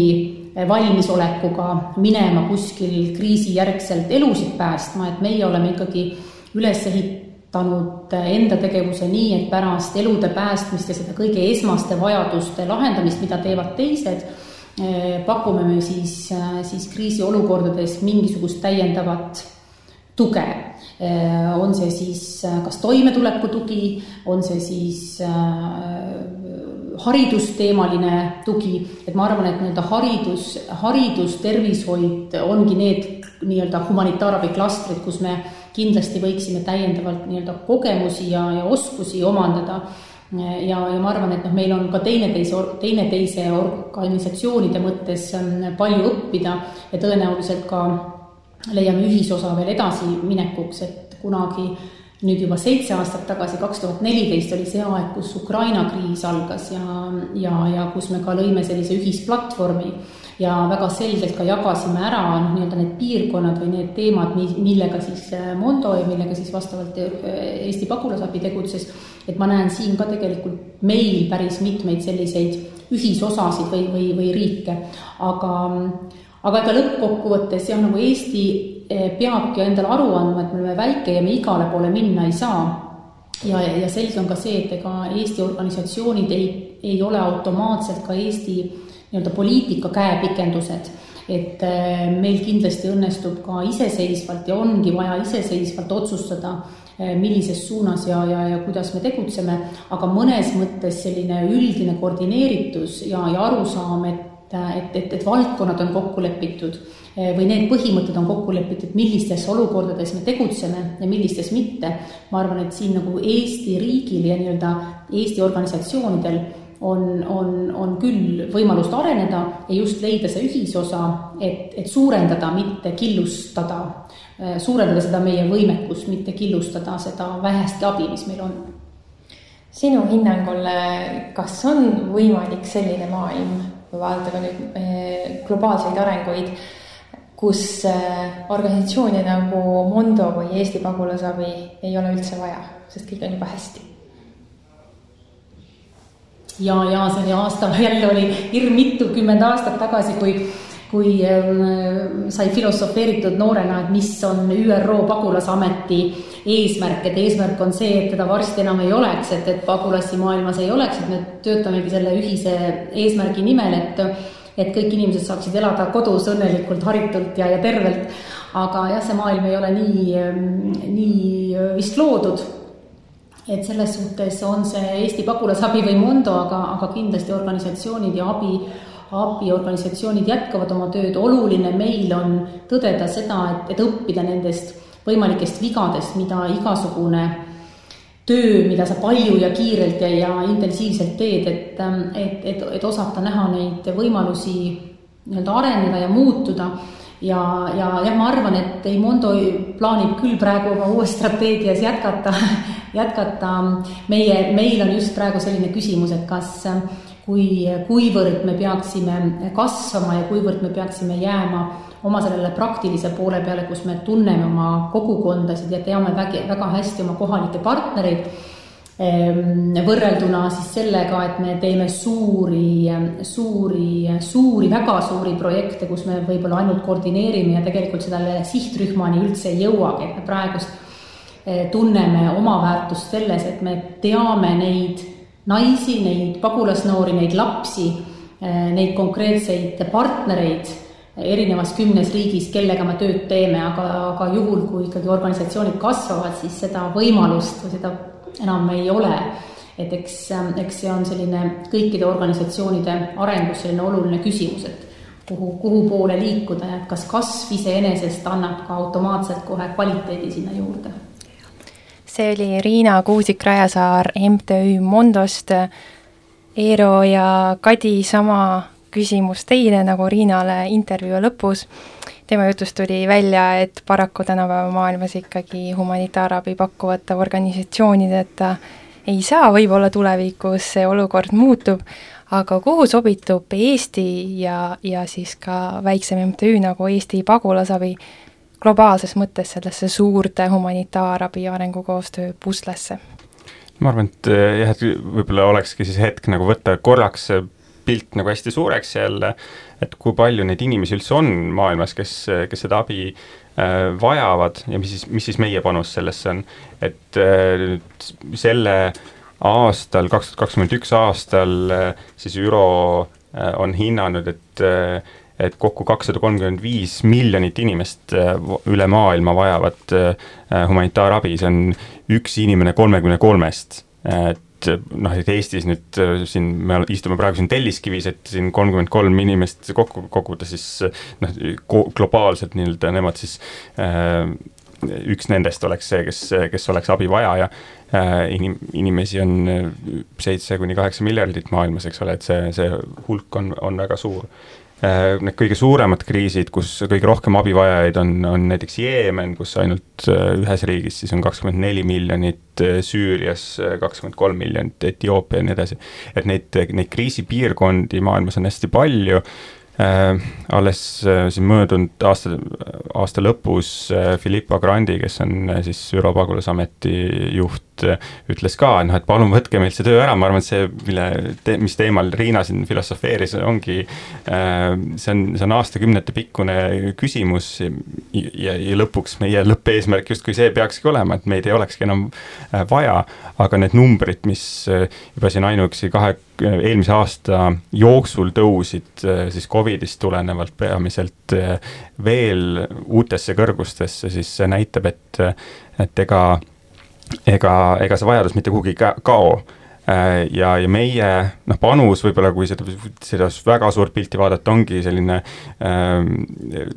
valmisolekuga minema kuskil kriisijärgselt elusid päästma, et meie oleme ikkagi üles ehitanud kasvatanud enda tegevuse nii, et pärast elude päästmist ja seda kõige esmaste vajaduste lahendamist, mida teevad teised, eh, pakume me siis, eh, siis kriisiolukordades mingisugust täiendavat tuge. Eh, on see siis kas toimetulekutugi, on see siis haridusteemaline tugi, et ma arvan, et nii-öelda haridus, haridus, tervishoid ongi need nii-öelda humanitaarabi klastrid, kus me kindlasti võiksime täiendavalt nii-öelda kogemusi ja, ja oskusi omandada. ja, ja ma arvan, et noh, meil on ka teineteise, teineteise organisatsioonide mõttes ähm, palju õppida ja tõenäoliselt ka leiame ühisosa veel edasiminekuks, et kunagi nüüd juba seitse aastat tagasi, kaks tuhat neliteist oli see aeg, kus Ukraina kriis algas ja, ja, ja kus me ka lõime sellise ühisplatvormi ja väga selgelt ka jagasime ära noh, nii-öelda need piirkonnad või need teemad, millega siis äh, Mondo ja millega siis vastavalt äh, Eesti pagulasabi tegutses. et ma näen siin ka tegelikult meil päris mitmeid selliseid ühisosasid või, või, või riike, aga, aga ega lõppkokkuvõttes jah, nagu Eesti äh, peabki endale aru andma, et me oleme väike ja me igale poole minna ei saa ja, ja selge on ka see, et ega Eesti organisatsioonid ei, ei ole automaatselt ka Eesti nii-öelda poliitika käepikendused, et äh, meil kindlasti õnnestub ka iseseisvalt ja ongi vaja iseseisvalt otsustada, äh, millises suunas ja, ja, ja kuidas me tegutseme, aga mõnes mõttes selline üldine koordineeritus ja, ja arusaam, et et, et, et valdkonnad on kokku lepitud äh, või need põhimõtted on kokku lepitud, millistes olukordades me tegutseme ja millistes mitte. ma arvan, et siin nagu Eesti riigil ja nii-öelda Eesti organisatsioonidel on, on, on küll võimalust areneda ja just leida see ühisosa, et, et suurendada, mitte killustada, äh, suurendada seda meie võimekust, mitte killustada seda vähestki abi, mis meil on. sinu hinnangul, kas on võimalik selline maailm, ka nüüd äh, globaalseid arenguid, kus äh, organisatsioone nagu Mondo või Eesti pagulasabi ei ole üldse vaja, sest kõik on juba hästi ja, ja see aasta jälle oli hirm mitukümmend aastat tagasi, kui kui ähm, sai filosofeeritud noorena, et mis on ÜRO pagulasameti eesmärk, et eesmärk on see, et teda varsti enam ei oleks, et, et pagulasi maailmas ei oleks, et me töötamegi selle ühise eesmärgi nimel, et et kõik inimesed saaksid elada kodus õnnelikult, haritult ja, ja tervelt. aga jah, see maailm ei ole nii, nii vist loodud et selles suhtes on see Eesti Pagulasabi või Mondo, aga, aga kindlasti organisatsioonid ja abi, abiorganisatsioonid jätkavad oma tööd, oluline meil on tõdeda seda, et, et õppida nendest võimalikest vigadest, mida igasugune töö, mida sa palju ja kiirelt ja, ja intensiivselt teed, et, et, et, et osata näha neid võimalusi nii-öelda areneda ja muutuda. Ja, ja jah, ma arvan, et Eimondo plaanib küll praegu oma uues strateegias jätkata, jätkata. meie, meil on just praegu selline küsimus, et kas, kui, kuivõrd me peaksime kasvama ja kuivõrd me peaksime jääma oma sellele praktilise poole peale, kus me tunneme oma kogukondasid ja teame väga, väga hästi oma kohalikke partnereid Ehm, võrrelduna siis sellega, et me teeme suuri, suuri, suuri, väga suuri projekte, kus me võib-olla ainult koordineerime ja tegelikult sellele sihtrühmani üldse ei jõuagi, et me praegust tunneme oma väärtust selles, et me teame neid naisi, neid pagulasnoori, neid lapsi, eh, neid konkreetseid partnereid erinevas kümnes riigis, kellega me tööd teeme, aga, aga juhul, kui ikkagi organisatsioonid kasvavad, siis seda võimalust või seda enam ei ole. et eks, eks see on selline kõikide organisatsioonide arengus selline oluline küsimus, et kuhu, kuhu poole liikuda ja kas kasv iseenesest annab ka automaatselt kohe kvaliteedi sinna juurde. See oli Riina Kuusik-Rajasaar MTÜ Mondost. Eero ja Kadi, sama küsimus teile nagu Riinale intervjuu lõpus tema jutust tuli välja, et paraku tänapäeva maailmas ikkagi humanitaarabi pakkuvate organisatsioonideta ei saa, võib-olla tulevikus see olukord muutub, aga kuhu sobitub Eesti ja, ja siis ka väiksem MTÜ nagu Eesti Pagulasabi globaalses mõttes sellesse suurde humanitaarabi arengukoostöö puslesse? ma arvan, et jah, et võib-olla olekski siis hetk nagu võtta korraks pilt nagu hästi suureks jälle, et kui palju neid inimesi üldse on maailmas, kes, kes seda abi äh, vajavad ja mis siis, mis siis meie panus sellesse on. et äh, selle aastal, kaks tuhat kakskümmend üks aastal siis ÜRO on hinnanud, et et kokku kakssada kolmkümmend viis miljonit inimest äh, üle maailma vajavad humanitaarabi, see on üks inimene kolmekümne kolmest. et et noh, et Eestis nüüd äh, siin me istume praegu siin Telliskivis, et siin kolmkümmend kolm inimest kokku koguda, siis noh, globaalselt nii-öelda nemad siis äh, üks nendest oleks see, kes, kes oleks abivajaja äh,. inim-, inimesi on äh, seitse kuni kaheksa miljardit maailmas, eks ole, et see, see hulk on, on väga suur Äh, need kõige suuremad kriisid, kus kõige rohkem abivajajaid on, on näiteks Jeemen, kus ainult äh, ühes riigis siis on kakskümmend neli miljonit, äh, Süürias kakskümmend kolm miljonit, Etioopia ja nii edasi. et neid, neid kriisipiirkondi maailmas on hästi palju äh,. alles äh, siin möödunud aasta, aasta lõpus äh, Filippo Grandi, kes on äh, siis ÜRO pagulasameti juht äh,, ütles ka, et noh, et palun võtke meilt see töö ära, ma arvan, et see, mille te,, mis teemal Riina siin filosofeeris, ongi äh,, see on, see on aastakümnete pikkune küsimus ja, ja, ja lõpuks meie lõppeesmärk justkui see peakski olema, et meid ei olekski enam äh, vaja, aga need numbrid, mis äh, juba siin ainuüksi kahe eelmise aasta jooksul tõusid äh, siis Covidist tulenevalt peamiselt äh, veel uutesse kõrgustesse, siis see näitab, et, et ega, ega, ega see vajadus mitte kuhugi ei kao. Äh, ja, ja meie noh, panus võib-olla, kui seda, seda väga suurt pilti vaadata, ongi selline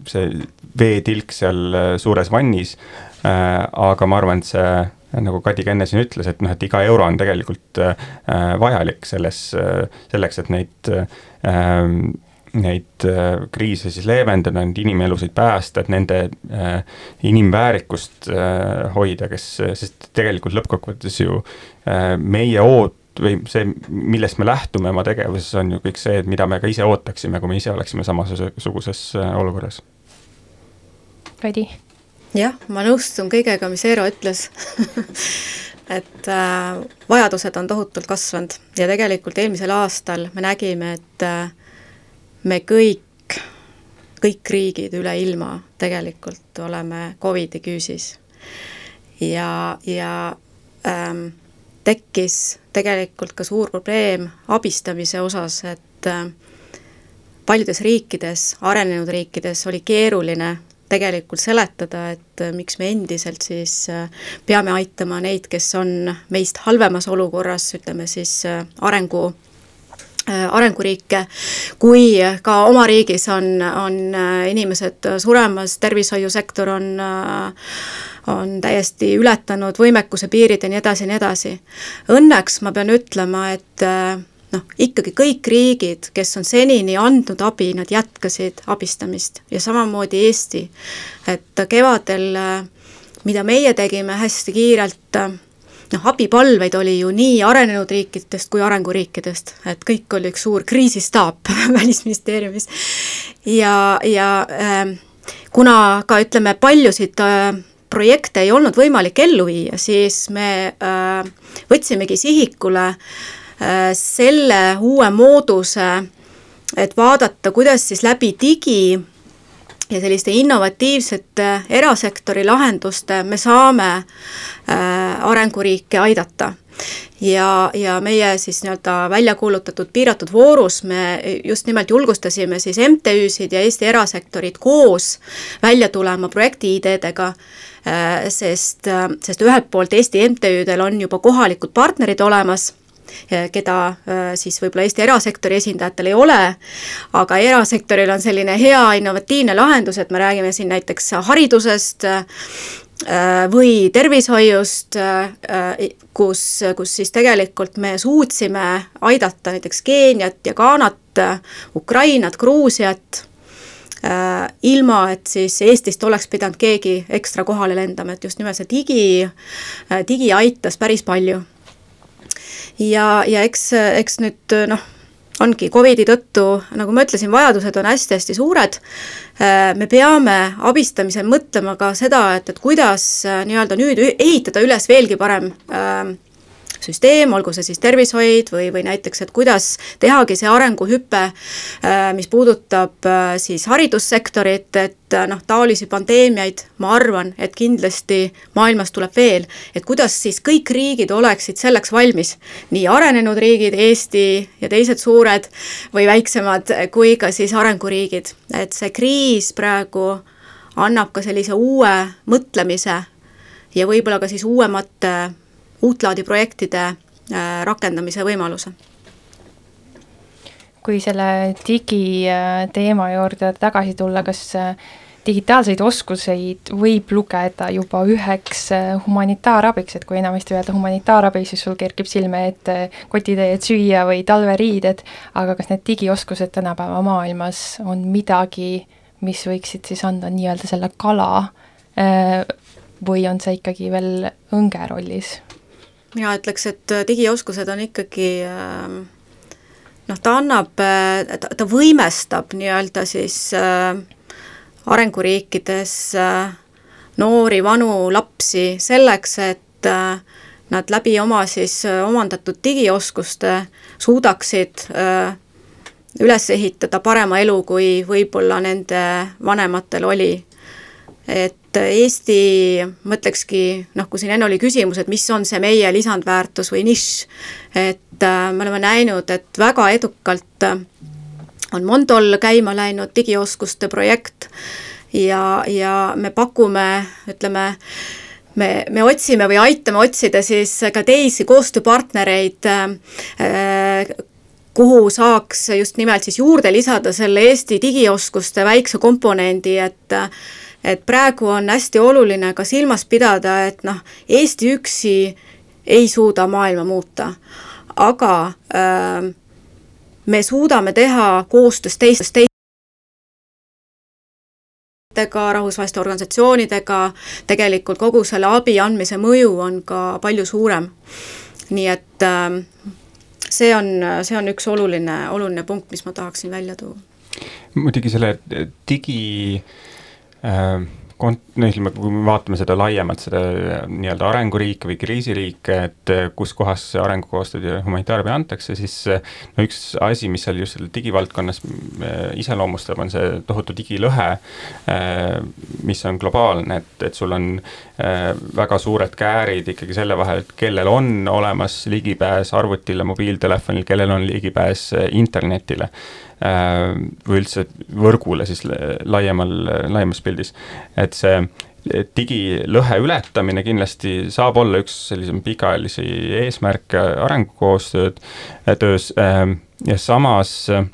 see veetilk seal suures vannis, aga ma arvan, et see nagu Kadi Kenne siin ütles, et noh, et iga euro on tegelikult vajalik selles selleks, et neid neid äh, kriise siis leevendada, neid inimelusid päästa, et nende äh, inimväärikust äh, hoida, kes, sest tegelikult lõppkokkuvõttes ju meie oot- või see, millest me lähtume oma tegevuses, on ju kõik see, et mida me ka ise ootaksime, kui me ise oleksime samasuguses olukorras. Kadi jah, ma nõustun kõigega, mis Eero ütles et äh, vajadused on tohutult kasvanud ja tegelikult eelmisel aastal me nägime, et äh, me kõik, kõik riigid üle ilma tegelikult oleme Covidi küüsis. ja, ja ähm, tekkis tegelikult ka suur probleem abistamise osas, et äh, paljudes riikides, arenenud riikides oli keeruline tegelikult seletada, et äh, miks me endiselt siis äh, peame aitama neid, kes on meist halvemas olukorras, ütleme siis äh, arengu arenguriike, kui ka oma riigis on, on inimesed suremas, tervishoiusektor on on täiesti ületanud võimekuse piirid ja nii edasi ja nii edasi. Õnneks ma pean ütlema, et noh, ikkagi kõik riigid, kes on senini andnud abi, nad jätkasid abistamist ja samamoodi Eesti. et kevadel, mida meie tegime hästi kiirelt, noh, abipalveid oli ju nii arenenud riikidest kui arenguriikidest, et kõik oli üks suur kriisistaap Välisministeeriumis. ja, ja äh, kuna ka ütleme, paljusid äh, projekte ei olnud võimalik ellu viia, siis me äh, võtsimegi sihikule äh, selle uue mooduse, et vaadata, kuidas siis läbi digi ja selliste innovatiivsete erasektori lahenduste me saame äh, arenguriike aidata. Ja, ja meie siis nii-öelda välja kuulutatud piiratud voorus me just nimelt julgustasime siis MTÜ-sid ja Eesti erasektorit koos välja tulema projekti ideedega, äh, sest, sest ühelt poolt Eesti MTÜ-del on juba kohalikud partnerid olemas keda äh, siis võib-olla Eesti erasektori esindajatel ei ole, aga erasektoril on selline hea innovatiivne lahendus, et me räägime siin näiteks haridusest, äh, või tervishoiust, äh, kus, kus siis tegelikult me suutsime aidata näiteks Keeniat ja Ghanat, Ukrainat, Gruusiat, ilma, et siis Eestist oleks pidanud keegi ekstra kohale lendama, et just nimelt see digi, digi aitas päris palju ja, ja eks, eks nüüd noh, ongi Covidi tõttu, nagu ma ütlesin, vajadused on hästi-hästi suured, me peame abistamisel mõtlema ka seda, et, et kuidas nii-öelda nüüd ehitada üles veelgi parem äh, süsteem, olgu see siis tervishoid või, või näiteks, et kuidas tehagi see arenguhüpe, äh, mis puudutab äh, siis haridussektorit, et äh, noh, taolisi pandeemiaid ma arvan, et kindlasti maailmas tuleb veel, et kuidas siis kõik riigid oleksid selleks valmis, nii arenenud riigid, Eesti ja teised suured või väiksemad, kui ka siis arenguriigid, et see kriis praegu annab ka sellise uue mõtlemise ja võib-olla ka siis uuemate uut laadi projektide äh, rakendamise võimaluse kui selle digiteema juurde tagasi tulla, kas äh, digitaalseid oskuseid võib lugeda juba üheks äh, humanitaarabiks, et kui enamasti öelda humanitaarabi, siis sul kerkib silme ette kotitäied süüa või talveriided, aga kas need digioskused tänapäeva maailmas on midagi, mis võiksid siis anda nii-öelda selle kala või on see ikkagi veel õnge rollis? Mina ütleks, et äh, digioskused on ikkagi ähm, noh, ta annab, äh, ta, ta võimestab nii-öelda siis äh, arenguriikides noori, vanu lapsi selleks, et nad läbi oma siis omandatud digioskuste suudaksid üles ehitada parema elu, kui võib-olla nende vanematel oli et Eesti, ma ütlekski, noh, kui siin enne oli küsimus, et mis on see meie lisandväärtus või nišš, et äh, me oleme näinud, et väga edukalt äh, on Mondol käima läinud digioskuste projekt ja, ja me pakume, ütleme, me, me otsime või aitame otsida siis ka teisi koostööpartnereid äh, kuhu saaks just nimelt siis juurde lisada selle Eesti digioskuste väikse komponendi, et et praegu on hästi oluline ka silmas pidada, et noh, Eesti üksi ei suuda maailma muuta, aga äh, me suudame teha koostöös teistes teist rahvusvaheliste organisatsioonidega, tegelikult kogu selle abi andmise mõju on ka palju suurem. nii et äh, see on, see on üks oluline, oluline punkt, mis ma tahaksin välja tuua. muidugi selle digi Äh, kont-, no ütleme, kui me vaatame seda laiemalt, seda nii-öelda arenguriike või kriisiriike, et kus kohas arengukoostööd ja humanitaarabi antakse, siis no üks asi, mis seal just selle digivaldkonnas iseloomustab, on see tohutu digilõhe, mis on globaalne, et, et sul on väga suured käärid ikkagi selle vahel, et kellel on olemas ligipääs arvutile, mobiiltelefonil, kellel on ligipääs internetile. Äh, või üldse võrgule siis laiemal, laiemas pildis. et see digilõhe ületamine kindlasti saab olla üks sellisem pikaajalisi eesmärke arengukoostööd, töös äh, ja samas Äh,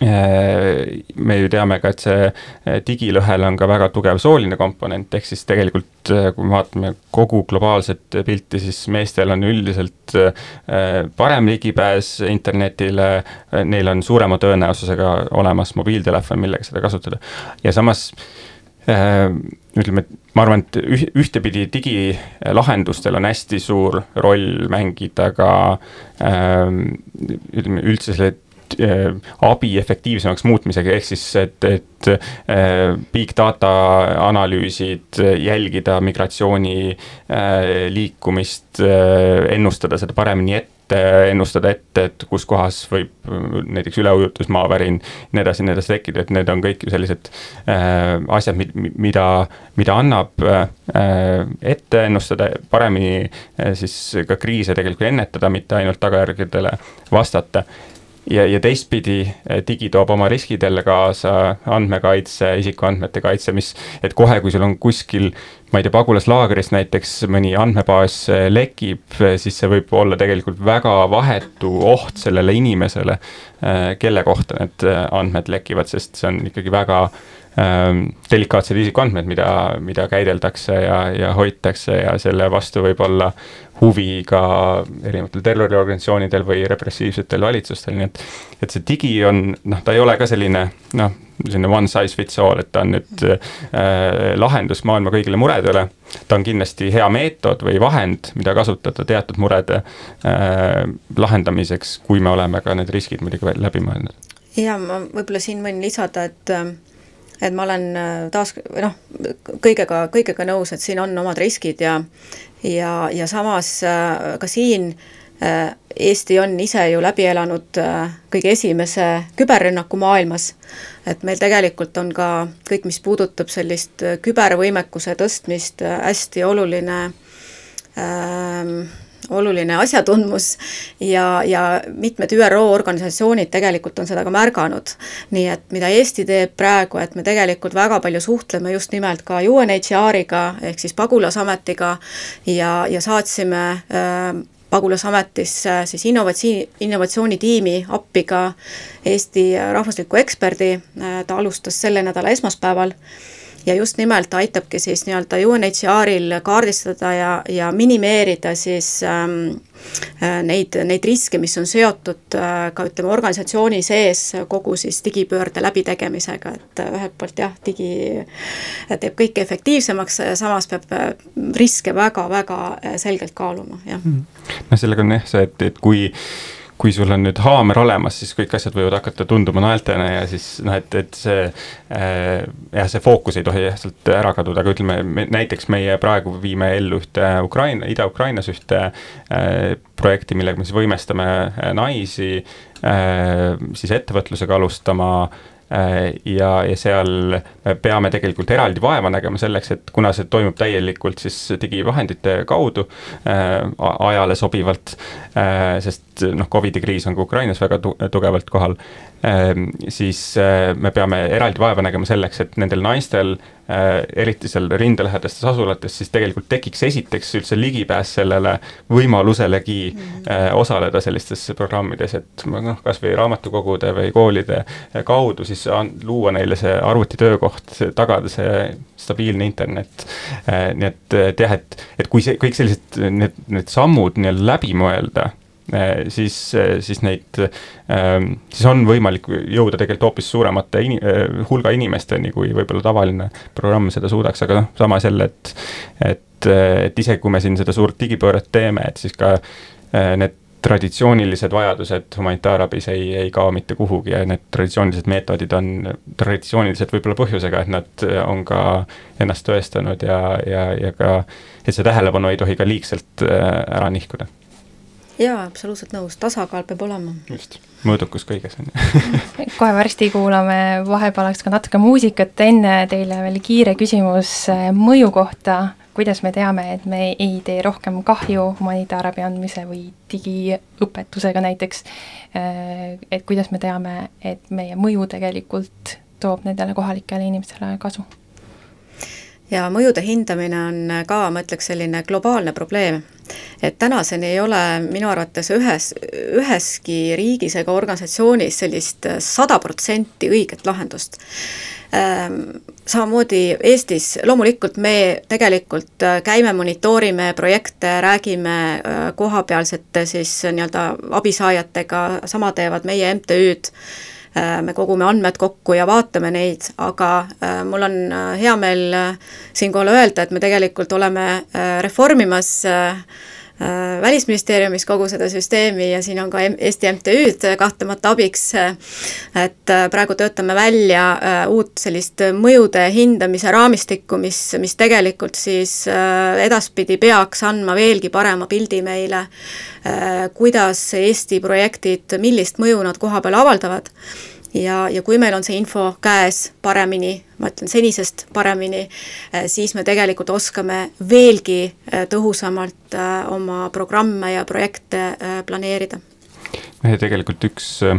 me ju teame ka, et see äh, digilõhel on ka väga tugev sooline komponent, ehk siis tegelikult äh, kui me vaatame kogu globaalset pilti, siis meestel on üldiselt parem ligipääs internetile, neil on suurema tõenäosusega olemas mobiiltelefon, millega seda kasutada. ja samas ütleme, ma arvan, et ühtepidi digilahendustel on hästi suur roll mängida ka ütleme üldse selle äh, abi efektiivsemaks muutmisega, ehk siis, et, et äh, big data analüüsid, jälgida migratsiooni äh, liikumist äh,, ennustada seda paremini ette ennustada ette, et kus kohas võib näiteks üleujutus, maavärin, nii edasi, nii edasi tekkida, et need on kõik ju sellised äh, asjad, mida, mida annab äh, ette ennustada, paremini äh, siis ka kriise tegelikult ennetada, mitte ainult tagajärgedele vastata ja, ja teistpidi eh, digi toob oma riskid jälle kaasa, andmekaitse, isikuandmete kaitse, mis, et kohe, kui sul on kuskil ma ei tea, pagulaslaagris näiteks mõni andmebaas eh, lekib, eh, siis see võib olla tegelikult väga vahetu oht sellele inimesele, kelle kohta need andmed lekivad, sest see on ikkagi väga delikaatsed isikuandmed, mida, mida käideldakse ja, ja hoitakse ja selle vastu võib olla huvi ka erinevatel terroriorganisatsioonidel või repressiivsetel valitsustel, nii et et see digi on noh, ta ei ole ka selline noh, selline one size fits all, et ta on nüüd äh, lahendus maailma kõigile muredele, ta on kindlasti hea meetod või vahend, mida kasutada teatud murede äh, lahendamiseks, kui me oleme ka need riskid muidugi läbi mõelnud. ja ma võib-olla siin võin lisada, et et ma olen äh, taas noh, kõigega, kõigega nõus, et siin on omad riskid ja ja, ja samas äh, ka siin äh, Eesti on ise ju läbi elanud kõige esimese küberrünnaku maailmas, et meil tegelikult on ka kõik, mis puudutab sellist kübervõimekuse tõstmist, hästi oluline ähm, oluline asjatundmus ja, ja mitmed ÜRO organisatsioonid tegelikult on seda ka märganud. nii et mida Eesti teeb praegu, et me tegelikult väga palju suhtleme just nimelt ka UNHCR-iga ehk siis pagulasametiga ja, ja saatsime äh, pagulasametisse siis innovatsi-, innovatsioonitiimi appi ka Eesti rahvusliku eksperdi, äh, ta alustas selle nädala esmaspäeval ja just nimelt aitabki siis nii-öelda UNHCR-il kaardistada ja, ja minimeerida siis ähm, äh, neid, neid riske, mis on seotud äh, ka ütleme, organisatsiooni sees kogu siis digipöörde läbitegemisega, et äh, ühelt poolt jah, digi teeb kõike efektiivsemaks, samas peab riske väga-väga selgelt kaaluma, jah. noh, sellega on jah see, et, et kui kui sul on nüüd haamer olemas, siis kõik asjad võivad hakata tunduma naeltena ja siis noh, et, et see äh, jah, see fookus ei tohi jah sealt ära kaduda, aga ütleme me, näiteks meie praegu viime ellu ühte Ukraina, Ida-Ukrainas ühte äh, projekti, millega me siis võimestame äh, naisi äh, siis ettevõtlusega alustama äh, ja, ja seal me peame tegelikult eraldi vaeva nägema selleks, et kuna see toimub täielikult siis digivahendite kaudu äh, ajale sobivalt äh,, sest noh, Covidi kriis on ka Ukrainas väga tu tugevalt kohal äh,, siis äh, me peame eraldi vaeva nägema selleks, et nendel naistel äh, eriti seal rindelähedastes asulates, siis tegelikult tekiks esiteks üldse ligipääs sellele võimaluselegi äh, osaleda sellistes programmides, et noh, kas või raamatukogude või koolide kaudu siis siis an-, luua neile see arvutitöökoht, tagada see stabiilne internet. Äh, nii et, et jah, et, et kui see, kõik sellised, need, need sammud nii-öelda läbi mõelda, äh, siis, siis neid, ähm, siis on võimalik jõuda tegelikult hoopis suuremate in-, äh, hulga inimesteni, kui võib-olla tavaline programm seda suudaks, aga noh, samas jälle, et et, et isegi kui me siin seda suurt digipööret teeme, et siis ka need traditsioonilised vajadused humanitaarabis ei, ei kao mitte kuhugi ja need traditsioonilised meetodid on traditsioonilised võib-olla põhjusega, et nad on ka ennast tõestanud ja, ja, ja ka, et see tähelepanu ei tohi ka liigselt ära nihkuda. Jaa, absoluutselt nõus, tasakaal peab olema. just, mõõdukus kõiges, on ju. kohe varsti kuulame vahepealaks ka natuke muusikat, enne teile veel kiire küsimus eh, mõju kohta, kuidas me teame, et me ei tee rohkem kahju humanitaarabi andmise või digiõpetusega näiteks, eh, et kuidas me teame, et meie mõju tegelikult toob nendele kohalikele inimestele kasu ja mõjude hindamine on ka, ma ütleks, selline globaalne probleem. Et tänaseni ei ole minu arvates ühes, üheski riigis ega organisatsioonis sellist sada protsenti õiget lahendust. Ehm, samamoodi Eestis, loomulikult me tegelikult käime, monitoorime projekte, räägime äh, kohapealsete siis nii-öelda abisaajatega, sama teevad meie MTÜ-d Äh, me kogume andmed kokku ja vaatame neid, aga äh, mul on äh, hea meel siinkohal öelda, et me tegelikult oleme reformimas Välisministeeriumis kogu seda süsteemi ja siin on ka Eesti MTÜ-d kahtlemata abiks, et praegu töötame välja uut sellist mõjude hindamise raamistikku, mis, mis tegelikult siis edaspidi peaks andma veelgi parema pildi meile, kuidas Eesti projektid, millist mõju nad koha peal avaldavad ja, ja kui meil on see info käes paremini, ma ütlen senisest paremini, eh, siis me tegelikult oskame veelgi eh, tõhusamalt eh, oma programme ja projekte planeerida. tegelikult üks äh,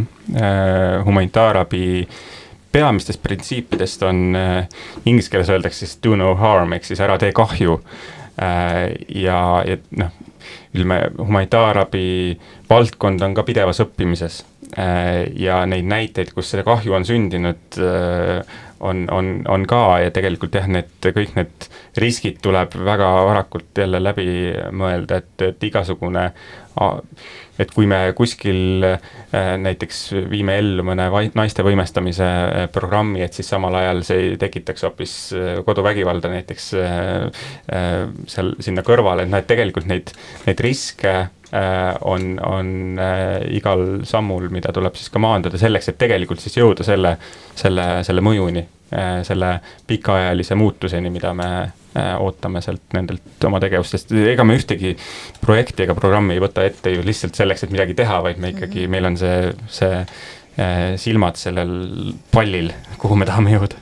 humanitaarabi peamistest printsiipidest on äh,, inglise keeles öeldakse siis do no harm ehk siis ära tee kahju äh,. ja, ja noh, ütleme humanitaarabi valdkond on ka pidevas õppimises ja neid näiteid, kus see kahju on sündinud, äh, on, on, on ka ja tegelikult jah, need, kõik need riskid tuleb väga varakult jälle läbi mõelda, et, et igasugune et kui me kuskil äh, näiteks viime ellu mõne naiste võimestamise programmi, et siis samal ajal see tekitaks hoopis koduvägivalda näiteks seal sinna kõrvale, et noh, et tegelikult neid, neid riske Äh, on, on äh, igal sammul, mida tuleb siis ka maandada selleks, et tegelikult siis jõuda selle, selle, selle mõjuni, äh, selle pikaajalise muutuseni, mida me ootame sealt nendelt oma tegevustest, ega me ühtegi projekti ega programmi ei võta ette ju lihtsalt selleks, et midagi teha, vaid me ikkagi, mhm. meil on see, see silmad sellel pallil, kuhu me tahame jõuda.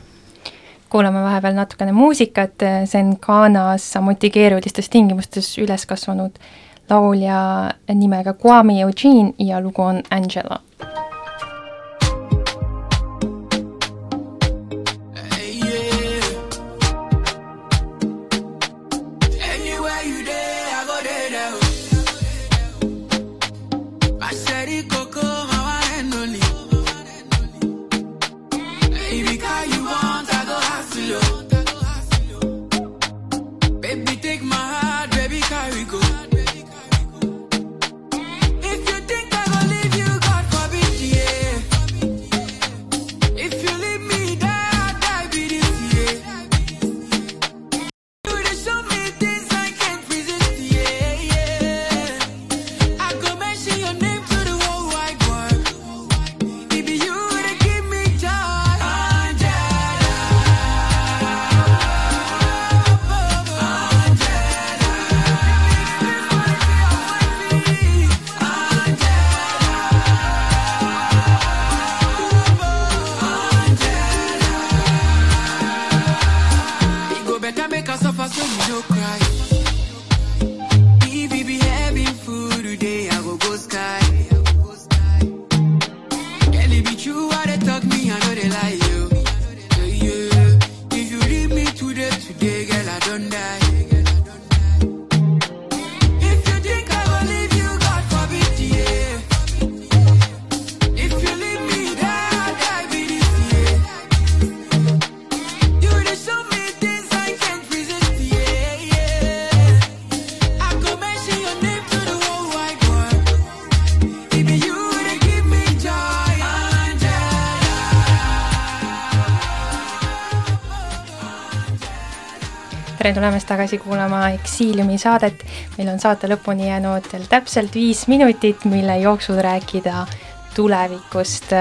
Kuulame vahepeal natukene muusikat, see on Ghanas samuti keerulistes tingimustes üles kasvanud laulja nimega Kwame Eugene ja lugu on Angela like tere tulemast tagasi kuulama Eksiiliumi saadet. meil on saate lõpuni jäänud veel täpselt viis minutit, mille jooksul rääkida tulevikust.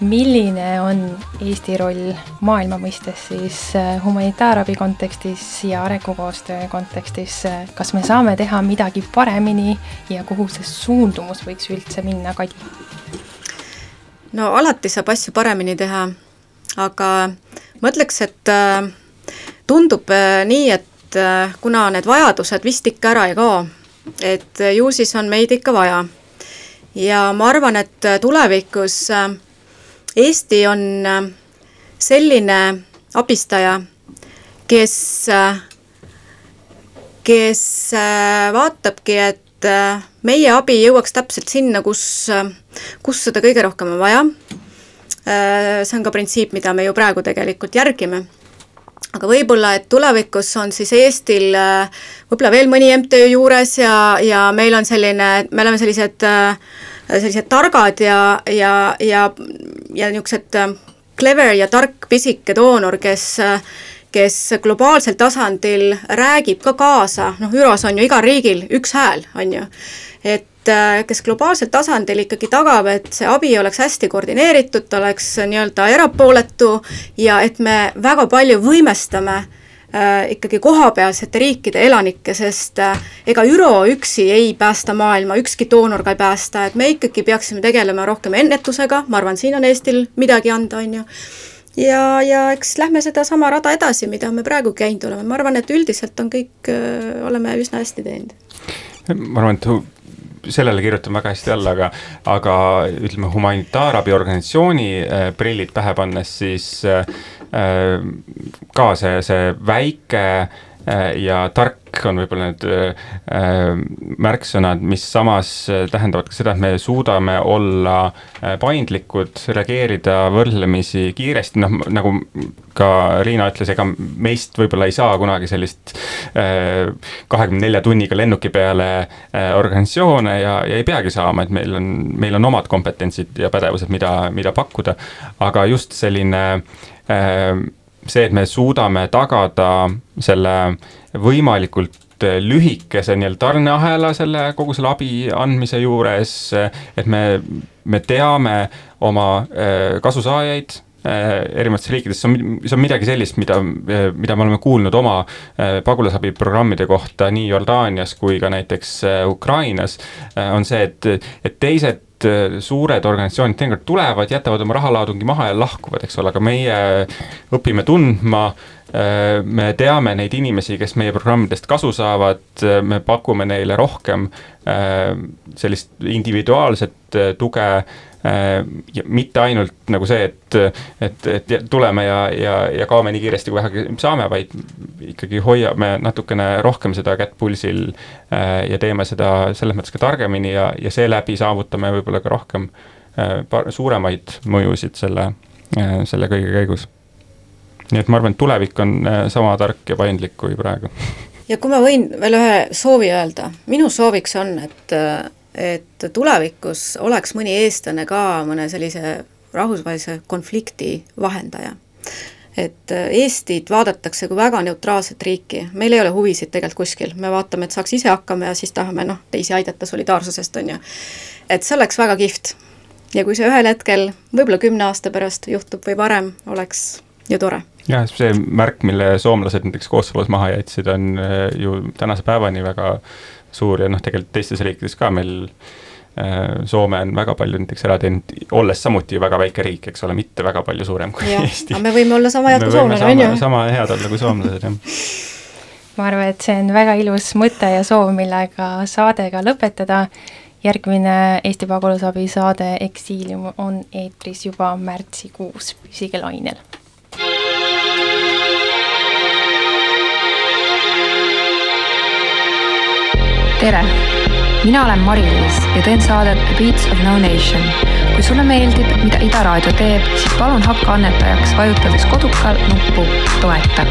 milline on Eesti roll maailma mõistes siis äh, humanitaarabi kontekstis ja arengukoostöö kontekstis, kas me saame teha midagi paremini ja kuhu see suundumus võiks üldse minna, Kadi? no alati saab asju paremini teha, aga ma ütleks, et äh, tundub äh, nii, et äh, kuna need vajadused vist ikka ära ei kao, et ju siis on meid ikka vaja. ja ma arvan, et tulevikus Eesti on selline abistaja, kes, kes vaatabki, et meie abi jõuaks täpselt sinna, kus, kus seda kõige rohkem on vaja. see on ka printsiip, mida me ju praegu tegelikult järgime aga võib-olla, et tulevikus on siis Eestil äh, võib-olla veel mõni MTÜ juures ja, ja meil on selline, me oleme sellised, äh, sellised targad ja, ja, ja, ja niisugused äh, clever ja tark pisike doonor, kes kes globaalsel tasandil räägib ka kaasa, noh, ÜRO-s on ju igal riigil üks hääl, on ju, et Äh, kes globaalsel tasandil ikkagi tagab, et see abi oleks hästi koordineeritud, ta oleks nii-öelda erapooletu ja et me väga palju võimestame äh, ikkagi kohapealsete riikide elanikke, sest äh, ega ÜRO üksi ei päästa maailma, ükski doonor ka ei päästa, et me ikkagi peaksime tegelema rohkem ennetusega, ma arvan, siin on Eestil midagi anda, on ju ja, ja eks lähme sedasama rada edasi, mida me praegu käinud oleme, ma arvan, et üldiselt on kõik, oleme üsna hästi teinud. ma arvan, et sellele kirjutan väga hästi alla, aga, aga ütleme, humanitaarabiorganisatsiooni äh, prillid pähe pannes, siis äh, äh ka see, see väike äh, ja tark on võib-olla need äh, märksõnad, mis samas äh, tähendavad ka seda, et me suudame olla äh, paindlikud, reageerida võrdlemisi kiiresti, noh nagu ka Riina ütles, ega meist võib-olla ei saa kunagi sellist äh, kahekümne nelja tunniga lennuki peale äh, organisatsioone ja, ja ei peagi saama, et meil on, meil on omad kompetentsid ja pädevused, mida, mida pakkuda, aga just selline äh, see, et me suudame tagada selle võimalikult lühikese nii-öelda tarneahela selle, kogu selle abi andmise juures, et me, me teame oma äh, kasusaajaid äh, erinevates riikides, see on, see on midagi sellist, mida, mida me oleme kuulnud oma äh, pagulasabiprogrammide kohta nii Jordaanias kui ka näiteks Ukrainas, on see, et, et teised suured organisatsioonid teinekord tulevad, jätavad oma rahalaadungi maha ja lahkuvad, eks ole, aga meie õpime tundma äh, Äh, me teame neid inimesi, kes meie programmidest kasu saavad, äh, me pakume neile rohkem äh, sellist individuaalset tuge, mitte ainult nagu see, et, et, et tuleme ja, ja, ja kaome nii kiiresti, kui vähegi saame, vaid ikkagi hoiame natukene rohkem seda kätt pulsil ja teeme seda selles mõttes ka targemini ja, ja seeläbi saavutame võib-olla ka rohkem suuremaid mõjusid selle, selle kõige käigus nii et ma arvan, et tulevik on äh, sama tark ja paindlik kui praegu. ja kui ma võin veel ühe soovi öelda, minu sooviks on, et, äh, et tulevikus oleks mõni eestlane ka mõne sellise rahvusvahelise konflikti vahendaja et äh, Eestit vaadatakse kui väga neutraalset riiki, meil ei ole huvisid tegelikult kuskil, me vaatame, et saaks ise hakkama ja siis tahame noh, teisi aidata solidaarsusest, on ju. et see oleks väga kihvt. ja kui see ühel hetkel, võib-olla kümne aasta pärast juhtub või varem, oleks ju tore jah, see märk, mille soomlased näiteks Kosovos maha jätsid, on äh, ju tänase päevani väga suur ja noh, tegelikult teistes riikides ka meil äh, Soome on väga palju näiteks ära teinud, olles samuti väga väike riik, eks ole, mitte väga palju suurem kui ja, Eesti. aga me võime olla sama head kui soomlased, on ju? sama head olla kui soomlased, jah. ma arvan, et see on väga ilus mõte ja soov, millega saade ka lõpetada. järgmine Eesti pagulasabi saade Eksiilium on eetris juba märtsikuus, püsige lainel tere! mina olen Mari-Liis ja teen saadet The Beats of No Nation. kui sulle meeldib, mida Ida Raadio teeb, siis palun hakka annetajaks, vajutades kodukal nuppu Toeta